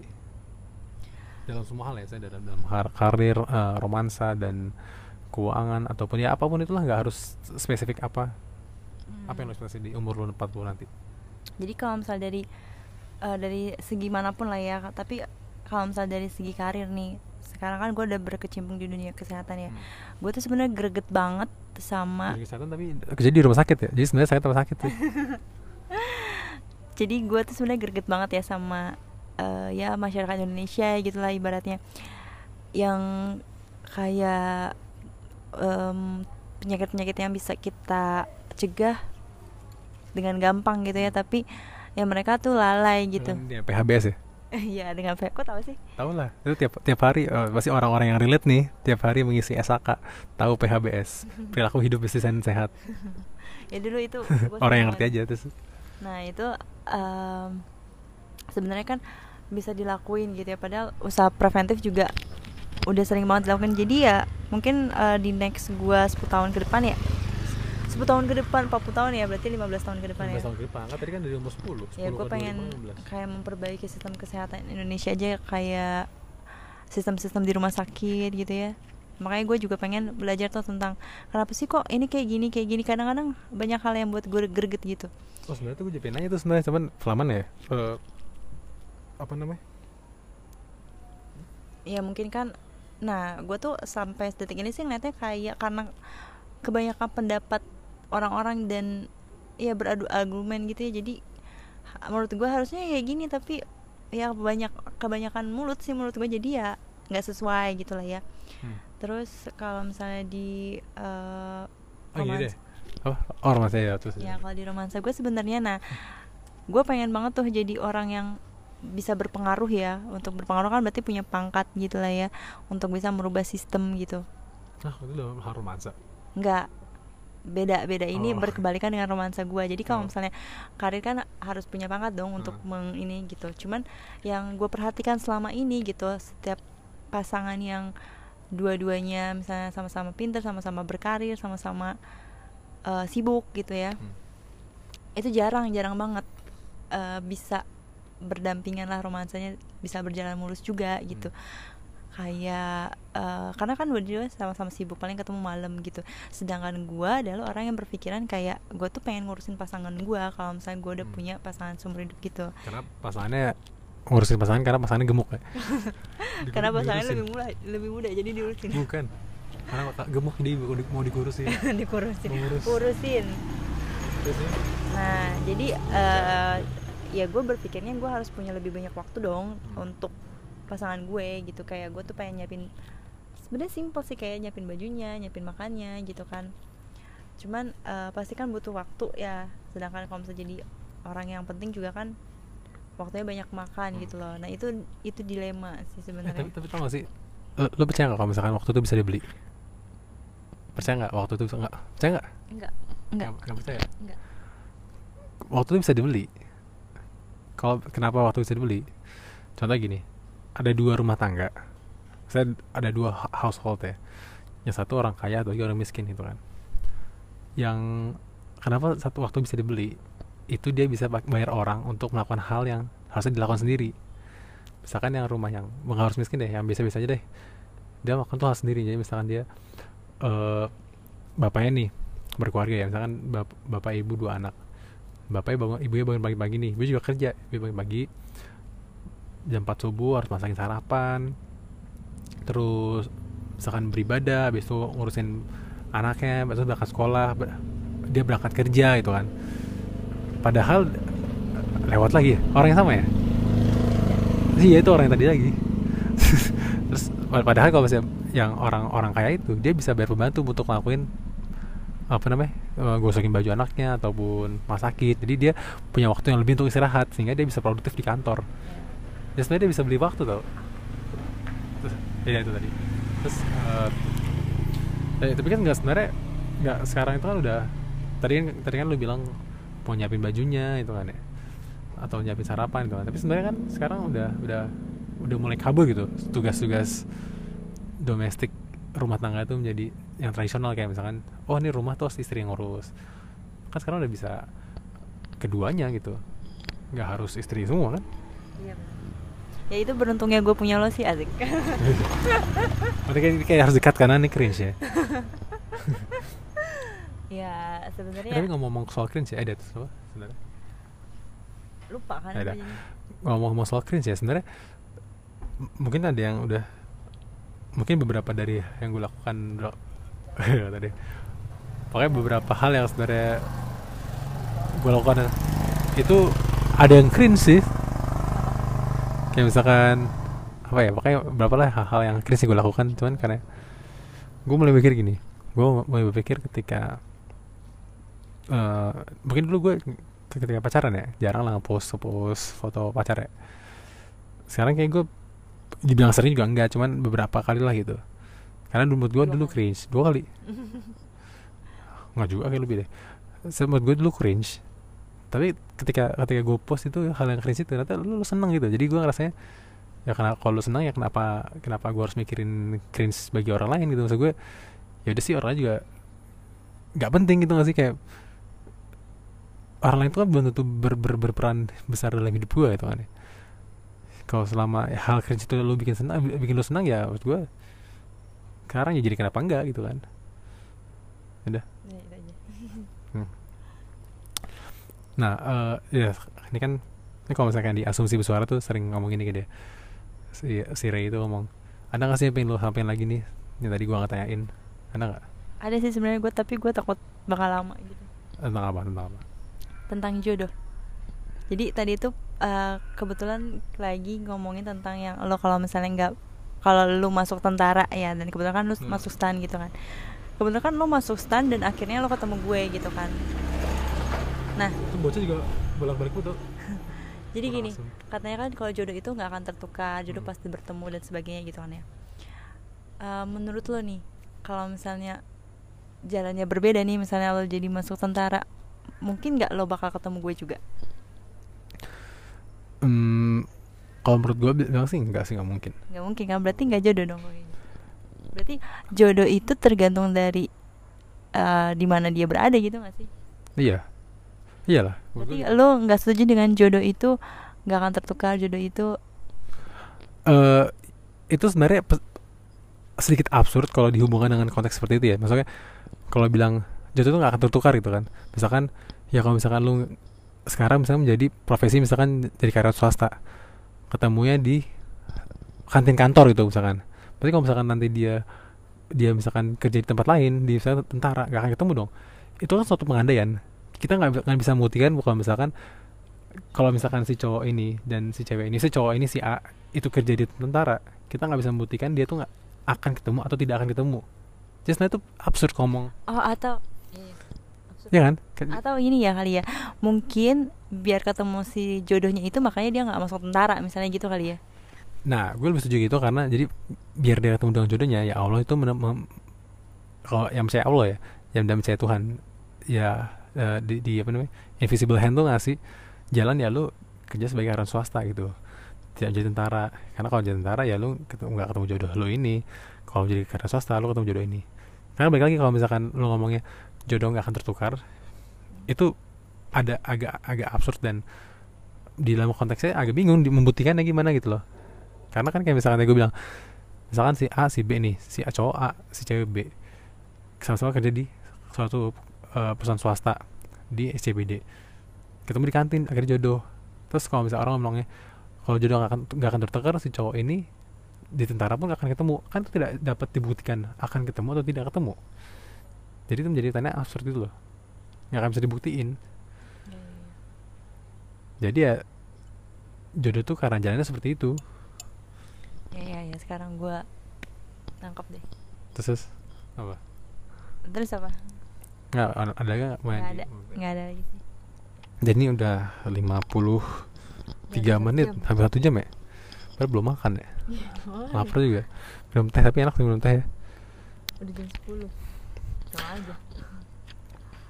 [SPEAKER 1] dalam semua hal ya saya dalam, dalam karir uh, romansa dan keuangan ataupun ya apa pun itulah nggak harus spesifik apa. Hmm. apa yang lo ekspektasi di umur lo 40 nanti?
[SPEAKER 2] Jadi kalau misal dari uh, dari segi mana pun lah ya tapi kalau misal dari segi karir nih sekarang kan gue udah berkecimpung di dunia kesehatan ya. Hmm. gue tuh sebenarnya greget banget sama
[SPEAKER 1] dunia kesehatan tapi kerja di rumah sakit ya? Jadi sebenarnya saya rumah sakit sih. [laughs]
[SPEAKER 2] Jadi gue tuh sebenarnya greget banget ya sama uh, ya masyarakat Indonesia gitulah ibaratnya. Yang kayak um, penyakit-penyakit yang bisa kita cegah dengan gampang gitu ya tapi ya mereka tuh lalai gitu.
[SPEAKER 1] Ya PHBS ya? [laughs]
[SPEAKER 2] Iya dengan PHBS kok tahu sih?
[SPEAKER 1] Tahu lah. Itu tiap tiap hari uh, pasti orang-orang yang relate nih tiap hari mengisi SAK tahu PHBS [laughs] perilaku hidup bersih dan sehat. [laughs]
[SPEAKER 2] Ya dulu itu
[SPEAKER 1] orang yang ngerti aja terus
[SPEAKER 2] nah itu um, sebenarnya kan bisa dilakuin gitu ya. Padahal usaha preventif juga udah sering banget dilakukan. Jadi ya mungkin uh, di next gua 10 tahun ke depan ya. 10 tahun ke depan 40 tahun ya berarti 15 tahun ke depan
[SPEAKER 1] 15
[SPEAKER 2] ya
[SPEAKER 1] tahun ke depan. Kan tadi kan dari umur 10 10
[SPEAKER 2] ya gue pengen
[SPEAKER 1] 2015.
[SPEAKER 2] kayak memperbaiki sistem kesehatan Indonesia aja kayak sistem-sistem di rumah sakit gitu ya. Makanya gue juga pengen belajar tuh tentang kenapa sih kok ini kayak gini kayak gini. Kadang-kadang banyak hal yang buat gue greget gitu.
[SPEAKER 1] Oh sebenarnya tuh gue jadi nanya tuh sebenarnya cuman Flaman ya? Eh, apa namanya?
[SPEAKER 2] Ya mungkin kan nah gue tuh sampai detik ini sih ngeliatnya kayak karena kebanyakan pendapat orang-orang dan ya beradu argumen gitu ya. Jadi menurut gue harusnya kayak gini tapi ya banyak kebanyakan mulut sih menurut gue jadi ya nggak sesuai gitu lah ya.
[SPEAKER 1] Hmm.
[SPEAKER 2] terus kalau misalnya di eh,
[SPEAKER 1] oh
[SPEAKER 2] romans-
[SPEAKER 1] apa? Oh rumah saya terus.
[SPEAKER 2] Ya kalau di romansa gue sebenarnya nah gue pengen banget tuh jadi orang yang bisa berpengaruh ya. Untuk berpengaruh kan berarti punya pangkat gitu lah ya. Untuk bisa merubah sistem gitu.
[SPEAKER 1] Ah itu hal romansa?
[SPEAKER 2] Nggak beda beda. Ini
[SPEAKER 1] Oh.
[SPEAKER 2] berkebalikan dengan romansa gue jadi
[SPEAKER 1] Oh.
[SPEAKER 2] kalau misalnya karir kan harus punya pangkat dong untuk
[SPEAKER 1] Hmm.
[SPEAKER 2] meng ini gitu. Cuman yang gue perhatikan selama ini gitu setiap pasangan yang dua-duanya misalnya sama-sama pinter sama-sama berkarir sama-sama eh, sibuk gitu ya.
[SPEAKER 1] Hmm.
[SPEAKER 2] itu jarang jarang banget eh, bisa berdampingan lah romansanya bisa berjalan mulus juga gitu. Kayak eh, karena kan berdua sama-sama sibuk paling ketemu malam gitu. Sedangkan gua adalah orang yang berpikiran kayak gue tuh pengen ngurusin pasangan gua kalau misalnya gue udah
[SPEAKER 1] Hmm.
[SPEAKER 2] punya pasangan seumur hidup gitu.
[SPEAKER 1] Karena pasangannya ngurusin pasangan karena pasangannya gemuk ya? [laughs]
[SPEAKER 2] Karena pasangannya lebih muda lebih muda jadi diurusin.
[SPEAKER 1] Bukan. Karena gemuk jadi mau di- mau dikurusin. [laughs]
[SPEAKER 2] Dikurusin.
[SPEAKER 1] Mengurus.
[SPEAKER 2] urusin. Nah, jadi eh, ya gue berpikirnya gue harus punya lebih banyak waktu dong
[SPEAKER 1] Hmm.
[SPEAKER 2] untuk pasangan gue gitu kayak gue tuh pengen nyiapin sebenarnya simpel sih kayak nyiapin bajunya, nyiapin makannya gitu kan. Cuman eh, pasti kan butuh waktu ya. Sedangkan kalau misalnya jadi orang yang penting juga kan waktunya banyak makan
[SPEAKER 1] Hmm.
[SPEAKER 2] gitu loh. Nah, itu itu dilema
[SPEAKER 1] eh,
[SPEAKER 2] sih
[SPEAKER 1] tapi
[SPEAKER 2] sebenarnya.
[SPEAKER 1] tapi tau gak sih lo, lo percaya gak kalau misalkan waktu itu bisa dibeli percaya nggak waktu itu bisa nggak percaya nggak
[SPEAKER 2] Enggak. Enggak.
[SPEAKER 1] nggak percaya
[SPEAKER 2] Enggak.
[SPEAKER 1] waktu itu bisa dibeli kalau kenapa waktu bisa dibeli? Contoh gini ada dua rumah tangga. Saya ada dua household ya. Yang satu orang kaya atau orang miskin gitu kan. Yang kenapa satu waktu bisa dibeli? Itu dia bisa bayar orang untuk melakukan hal yang harusnya dilakukan sendiri. Misalkan yang rumah yang nggak harus miskin deh yang biasa-biasa aja deh. Dia makan tuh hal sendiri. Jadi misalkan dia eh bapaknya nih berkeluarga ya. Misalkan bap- bapak ibu dua anak bapaknya bangun ibunya bangun pagi-pagi nih. Ibu juga kerja ibu bangun pagi. Jam 4 subuh harus masakin sarapan. Terus misalkan beribadah habis itu ngurusin anaknya habis itu berangkat sekolah ber- dia berangkat kerja gitu kan. Padahal lewat lagi ya? Orang yang sama ya? Iya itu orang yang tadi lagi. [laughs] Terus pad- padahal kalau misalnya yang orang-orang kaya itu dia bisa bayar pembantu untuk ngelakuin apa namanya eh, gosokin baju anaknya ataupun masakin jadi dia punya waktu yang lebih untuk istirahat sehingga dia bisa produktif di kantor. Ya sebenarnya dia bisa beli waktu tau. Terus ya itu tadi. Terus eh, tapi kan nggak sebenarnya nggak sekarang itu kan udah tadi kan tadi kan lu bilang mau nyiapin bajunya itu kan ya. Atau nyiapin sarapan gitu kan. Tapi sebenarnya kan sekarang udah udah udah mulai kabur gitu. Tugas-tugas domestik rumah tangga itu menjadi yang tradisional kayak misalkan oh ini rumah tuh istri yang ngurus kan sekarang udah bisa keduanya gitu nggak harus istri semua kan
[SPEAKER 2] Iya. Ya itu beruntungnya gue punya lo sih Azik. [laughs]
[SPEAKER 1] Berarti kayak, kayak harus dekat karena ini cringe ya [laughs]
[SPEAKER 2] ya sebenarnya
[SPEAKER 1] tapi ngomong-ngomong soal cringe ya ada tuh apa sebenarnya
[SPEAKER 2] lupa kan
[SPEAKER 1] Ada.
[SPEAKER 2] bajunya.
[SPEAKER 1] ngomong-ngomong soal cringe ya sebenarnya mungkin ada yang udah mungkin beberapa dari yang gue lakukan [laughs] tadi. Pokoknya beberapa hal yang sebenarnya gue lakukan. Itu ada yang cringe sih. Kayak misalkan apa ya pokoknya berapa lah hal-hal yang cringe gue lakukan. Cuman karena gue mulai mikir gini gue mulai berpikir ketika eh mungkin dulu gue ketika pacaran ya jarang lah post post foto pacar ya. Sekarang kayak gue dibilang sering juga enggak cuman beberapa kali lah gitu karena dulu menurut gue dulu cringe dua kali. [laughs] Nggak juga kayak lebih deh. Menurut gue dulu cringe. Tapi ketika ketika gue post itu hal yang cringe itu ternyata lu, lu seneng gitu. Jadi gue ngerasanya ya karena kalau lu seneng ya kenapa kenapa gue harus mikirin cringe bagi orang lain gitu. Maksud gue ya udah sih orang lain juga nggak penting gitu gak sih? Kayak orang lain itu kan belum tentu ber, ber, berperan besar dalam hidup gue itu kan ya. kalau selama ya, hal cringe itu lu bikin senang bikin lu senang ya maksud gue sekarang ya jadi kenapa enggak gitu kan? Udah.
[SPEAKER 2] Ya, itu aja. [laughs]
[SPEAKER 1] nah eh, ya ini kan ini kalau misalkan di asumsi bersuara tuh sering ngomong gini dia si, si Ray itu ngomong ada nggak sih yang pengen lu sampein lagi nih? Yang tadi gua nggak tanyain ada nggak?
[SPEAKER 2] Ada sih sebenarnya gue tapi gue takut bakal lama gitu.
[SPEAKER 1] Tentang apa? Tentang apa?
[SPEAKER 2] Tentang jodoh. Jadi tadi itu eh, kebetulan lagi ngomongin tentang yang lo kalau misalnya nggak kalau lu masuk tentara ya dan kebetulan kan lu
[SPEAKER 1] Hmm.
[SPEAKER 2] masuk stan gitu kan kebetulan kan lo masuk stan dan akhirnya lo ketemu gue gitu kan nah
[SPEAKER 1] itu bocah juga bolak balik tuh [laughs]
[SPEAKER 2] jadi gini
[SPEAKER 1] asem.
[SPEAKER 2] katanya kan kalau jodoh itu nggak akan tertukar jodoh
[SPEAKER 1] Hmm.
[SPEAKER 2] pasti bertemu dan sebagainya gitu kan ya Eh, menurut lo nih kalau misalnya jalannya berbeda nih misalnya lo jadi masuk tentara mungkin nggak lo bakal ketemu gue juga
[SPEAKER 1] hmm, kalau menurut gua bilang sih enggak sih nggak mungkin.
[SPEAKER 2] Nggak mungkin kan berarti nggak jodoh dong berarti jodoh itu tergantung dari eh, di mana dia berada gitu nggak sih?
[SPEAKER 1] Iya. Iyalah.
[SPEAKER 2] Berarti
[SPEAKER 1] gua-
[SPEAKER 2] lo nggak setuju dengan jodoh itu nggak akan tertukar jodoh itu?
[SPEAKER 1] Eh itu sebenarnya sedikit absurd kalau dihubungkan dengan konteks seperti itu ya. Maksudnya kalau bilang jodoh itu nggak akan tertukar gitu kan. Misalkan ya kalau misalkan lu sekarang misalnya menjadi profesi misalkan jadi karyawan swasta ketemunya di kantin kantor gitu misalkan. Berarti kalau misalkan nanti dia dia misalkan kerja di tempat lain di misalnya tentara gak akan ketemu dong. Itu kan suatu pengandaian. Kita nggak nggak bisa membuktikan kalau misalkan kalau misalkan si cowok ini dan si cewek ini si cowok ini si A itu kerja di tentara kita nggak bisa membuktikan dia tuh nggak akan ketemu atau tidak akan ketemu. Sebenarnya itu absurd ngomong.
[SPEAKER 2] Oh atau
[SPEAKER 1] ya kan? Kan-
[SPEAKER 2] atau ini ya kali ya mungkin biar ketemu si jodohnya itu makanya dia nggak masuk tentara misalnya gitu kali ya.
[SPEAKER 1] Nah gue lebih setuju gitu karena jadi biar dia ketemu dengan jodohnya ya Allah itu kalau yang percaya Allah ya yang dan percaya Tuhan ya eh, di, di apa namanya invisible hand tuh ngasih jalan ya lu kerja sebagai karyawan swasta gitu. Tidak jadi tentara. Karena kalau jadi tentara ya lu ketemu nggak ketemu jodoh lu ini. Kalau jadi karyawan swasta lu ketemu jodoh ini. Karena balik lagi kalau misalkan lu ngomongnya jodoh nggak akan tertukar. Itu ada agak agak absurd dan di dalam konteksnya agak bingung membuktikannya gimana gitu loh. Karena kan kayak misalkan gue bilang misalkan si A si B nih si A cowok A si cewek B sama-sama kerja di suatu eh, perusahaan swasta di SCBD ketemu di kantin akhirnya jodoh. Terus kalau misalnya orang ngomongnya kalau jodoh nggak akan nggak akan tertukar si cowok ini di tentara pun nggak akan ketemu. Kan itu tidak dapat dibuktikan akan ketemu atau tidak ketemu jadi itu menjadi tanda absurd itu loh. Nggak akan bisa dibuktiin. Jadi ya jodoh tuh karena jalannya seperti itu.
[SPEAKER 2] Ya ya ya sekarang gue tangkap deh.
[SPEAKER 1] Terus terus? Apa?
[SPEAKER 2] Terus apa?
[SPEAKER 1] Nggak ada nggak?
[SPEAKER 2] Nggak ada. Nggak ada lagi sih.
[SPEAKER 1] Jadi ini udah 53 menit. hampir satu jam ya? Padahal belum makan ya? Lapar juga. Minum teh tapi enak sih minum teh ya.
[SPEAKER 2] Udah jam 10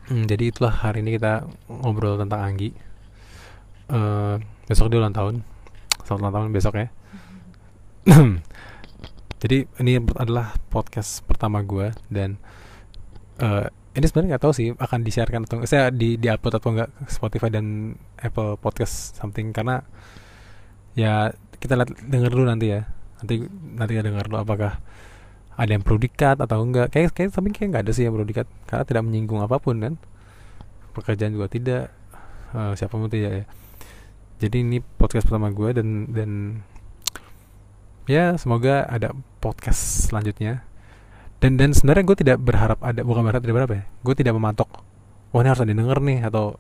[SPEAKER 1] Hmm, jadi itulah hari ini kita ngobrol tentang Anggi. Eh besok dia ulang tahun. Selamat ulang tahun besok ya. [clears throat] jadi ini adalah podcast pertama gue dan eh ini sebenarnya nggak tahu sih akan disiarkan atau saya di di upload atau enggak Spotify dan Apple Podcast something karena ya kita lihat dengar dulu nanti ya nanti nanti kita dengar dulu apakah ada yang perlu dikat atau enggak. Kayak kayak tapi kayak nggak ada sih yang perlu dikat karena tidak menyinggung apa pun kan. Pekerjaan juga tidak. Eh, siapa pun tidak ya. Jadi ini podcast pertama gue dan dan ya semoga ada podcast selanjutnya. Dan dan sebenarnya gue tidak berharap ada bukan berharap tidak berharap ya. Gue tidak mematok wah ini harus ada yang denger nih atau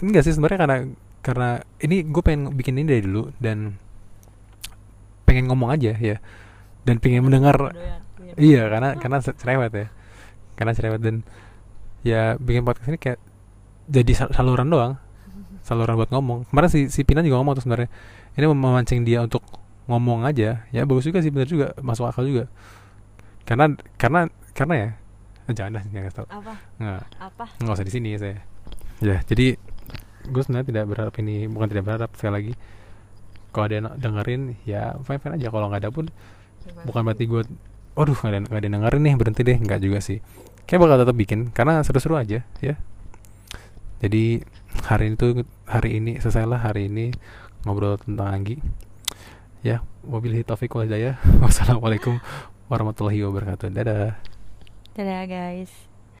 [SPEAKER 1] enggak sih sebenarnya karena karena ini gue pengen bikin ini dari dulu dan pengen ngomong aja ya dan pengen mendengar.
[SPEAKER 2] Doyan, doyan.
[SPEAKER 1] iya karena karena cerewet ya. Karena cerewet. Dan ya bikin podcast ini kayak jadi sal- saluran doang. Saluran buat ngomong. Kemarin si si Pina juga ngomong tuh sebenarnya. Ini mem- memancing dia untuk ngomong aja ya bagus juga sih benar juga. Masuk akal juga. Karena karena karena ya. Jangan dah jangan tahu
[SPEAKER 2] apa?
[SPEAKER 1] Nggak.
[SPEAKER 2] Apa?
[SPEAKER 1] Nggak usah di sini saya. Ya jadi gue sebenarnya tidak berharap ini bukan tidak berharap sekali lagi. Kalau ada yang dengerin ya fine fine aja. Kalau nggak ada pun bukan berarti gue waduh nggak ada nggak ada yang dengerin nih berhenti deh. Nggak juga sih. Kayak bakal tetap bikin karena seru-seru aja ya. Jadi hari itu hari ini selesailah hari ini ngobrol tentang Anggi. Ya wabillahi taufik wal hidayah. [laughs] Wassalamualaikum warahmatullahi wabarakatuh. Dadah.
[SPEAKER 2] Dadah guys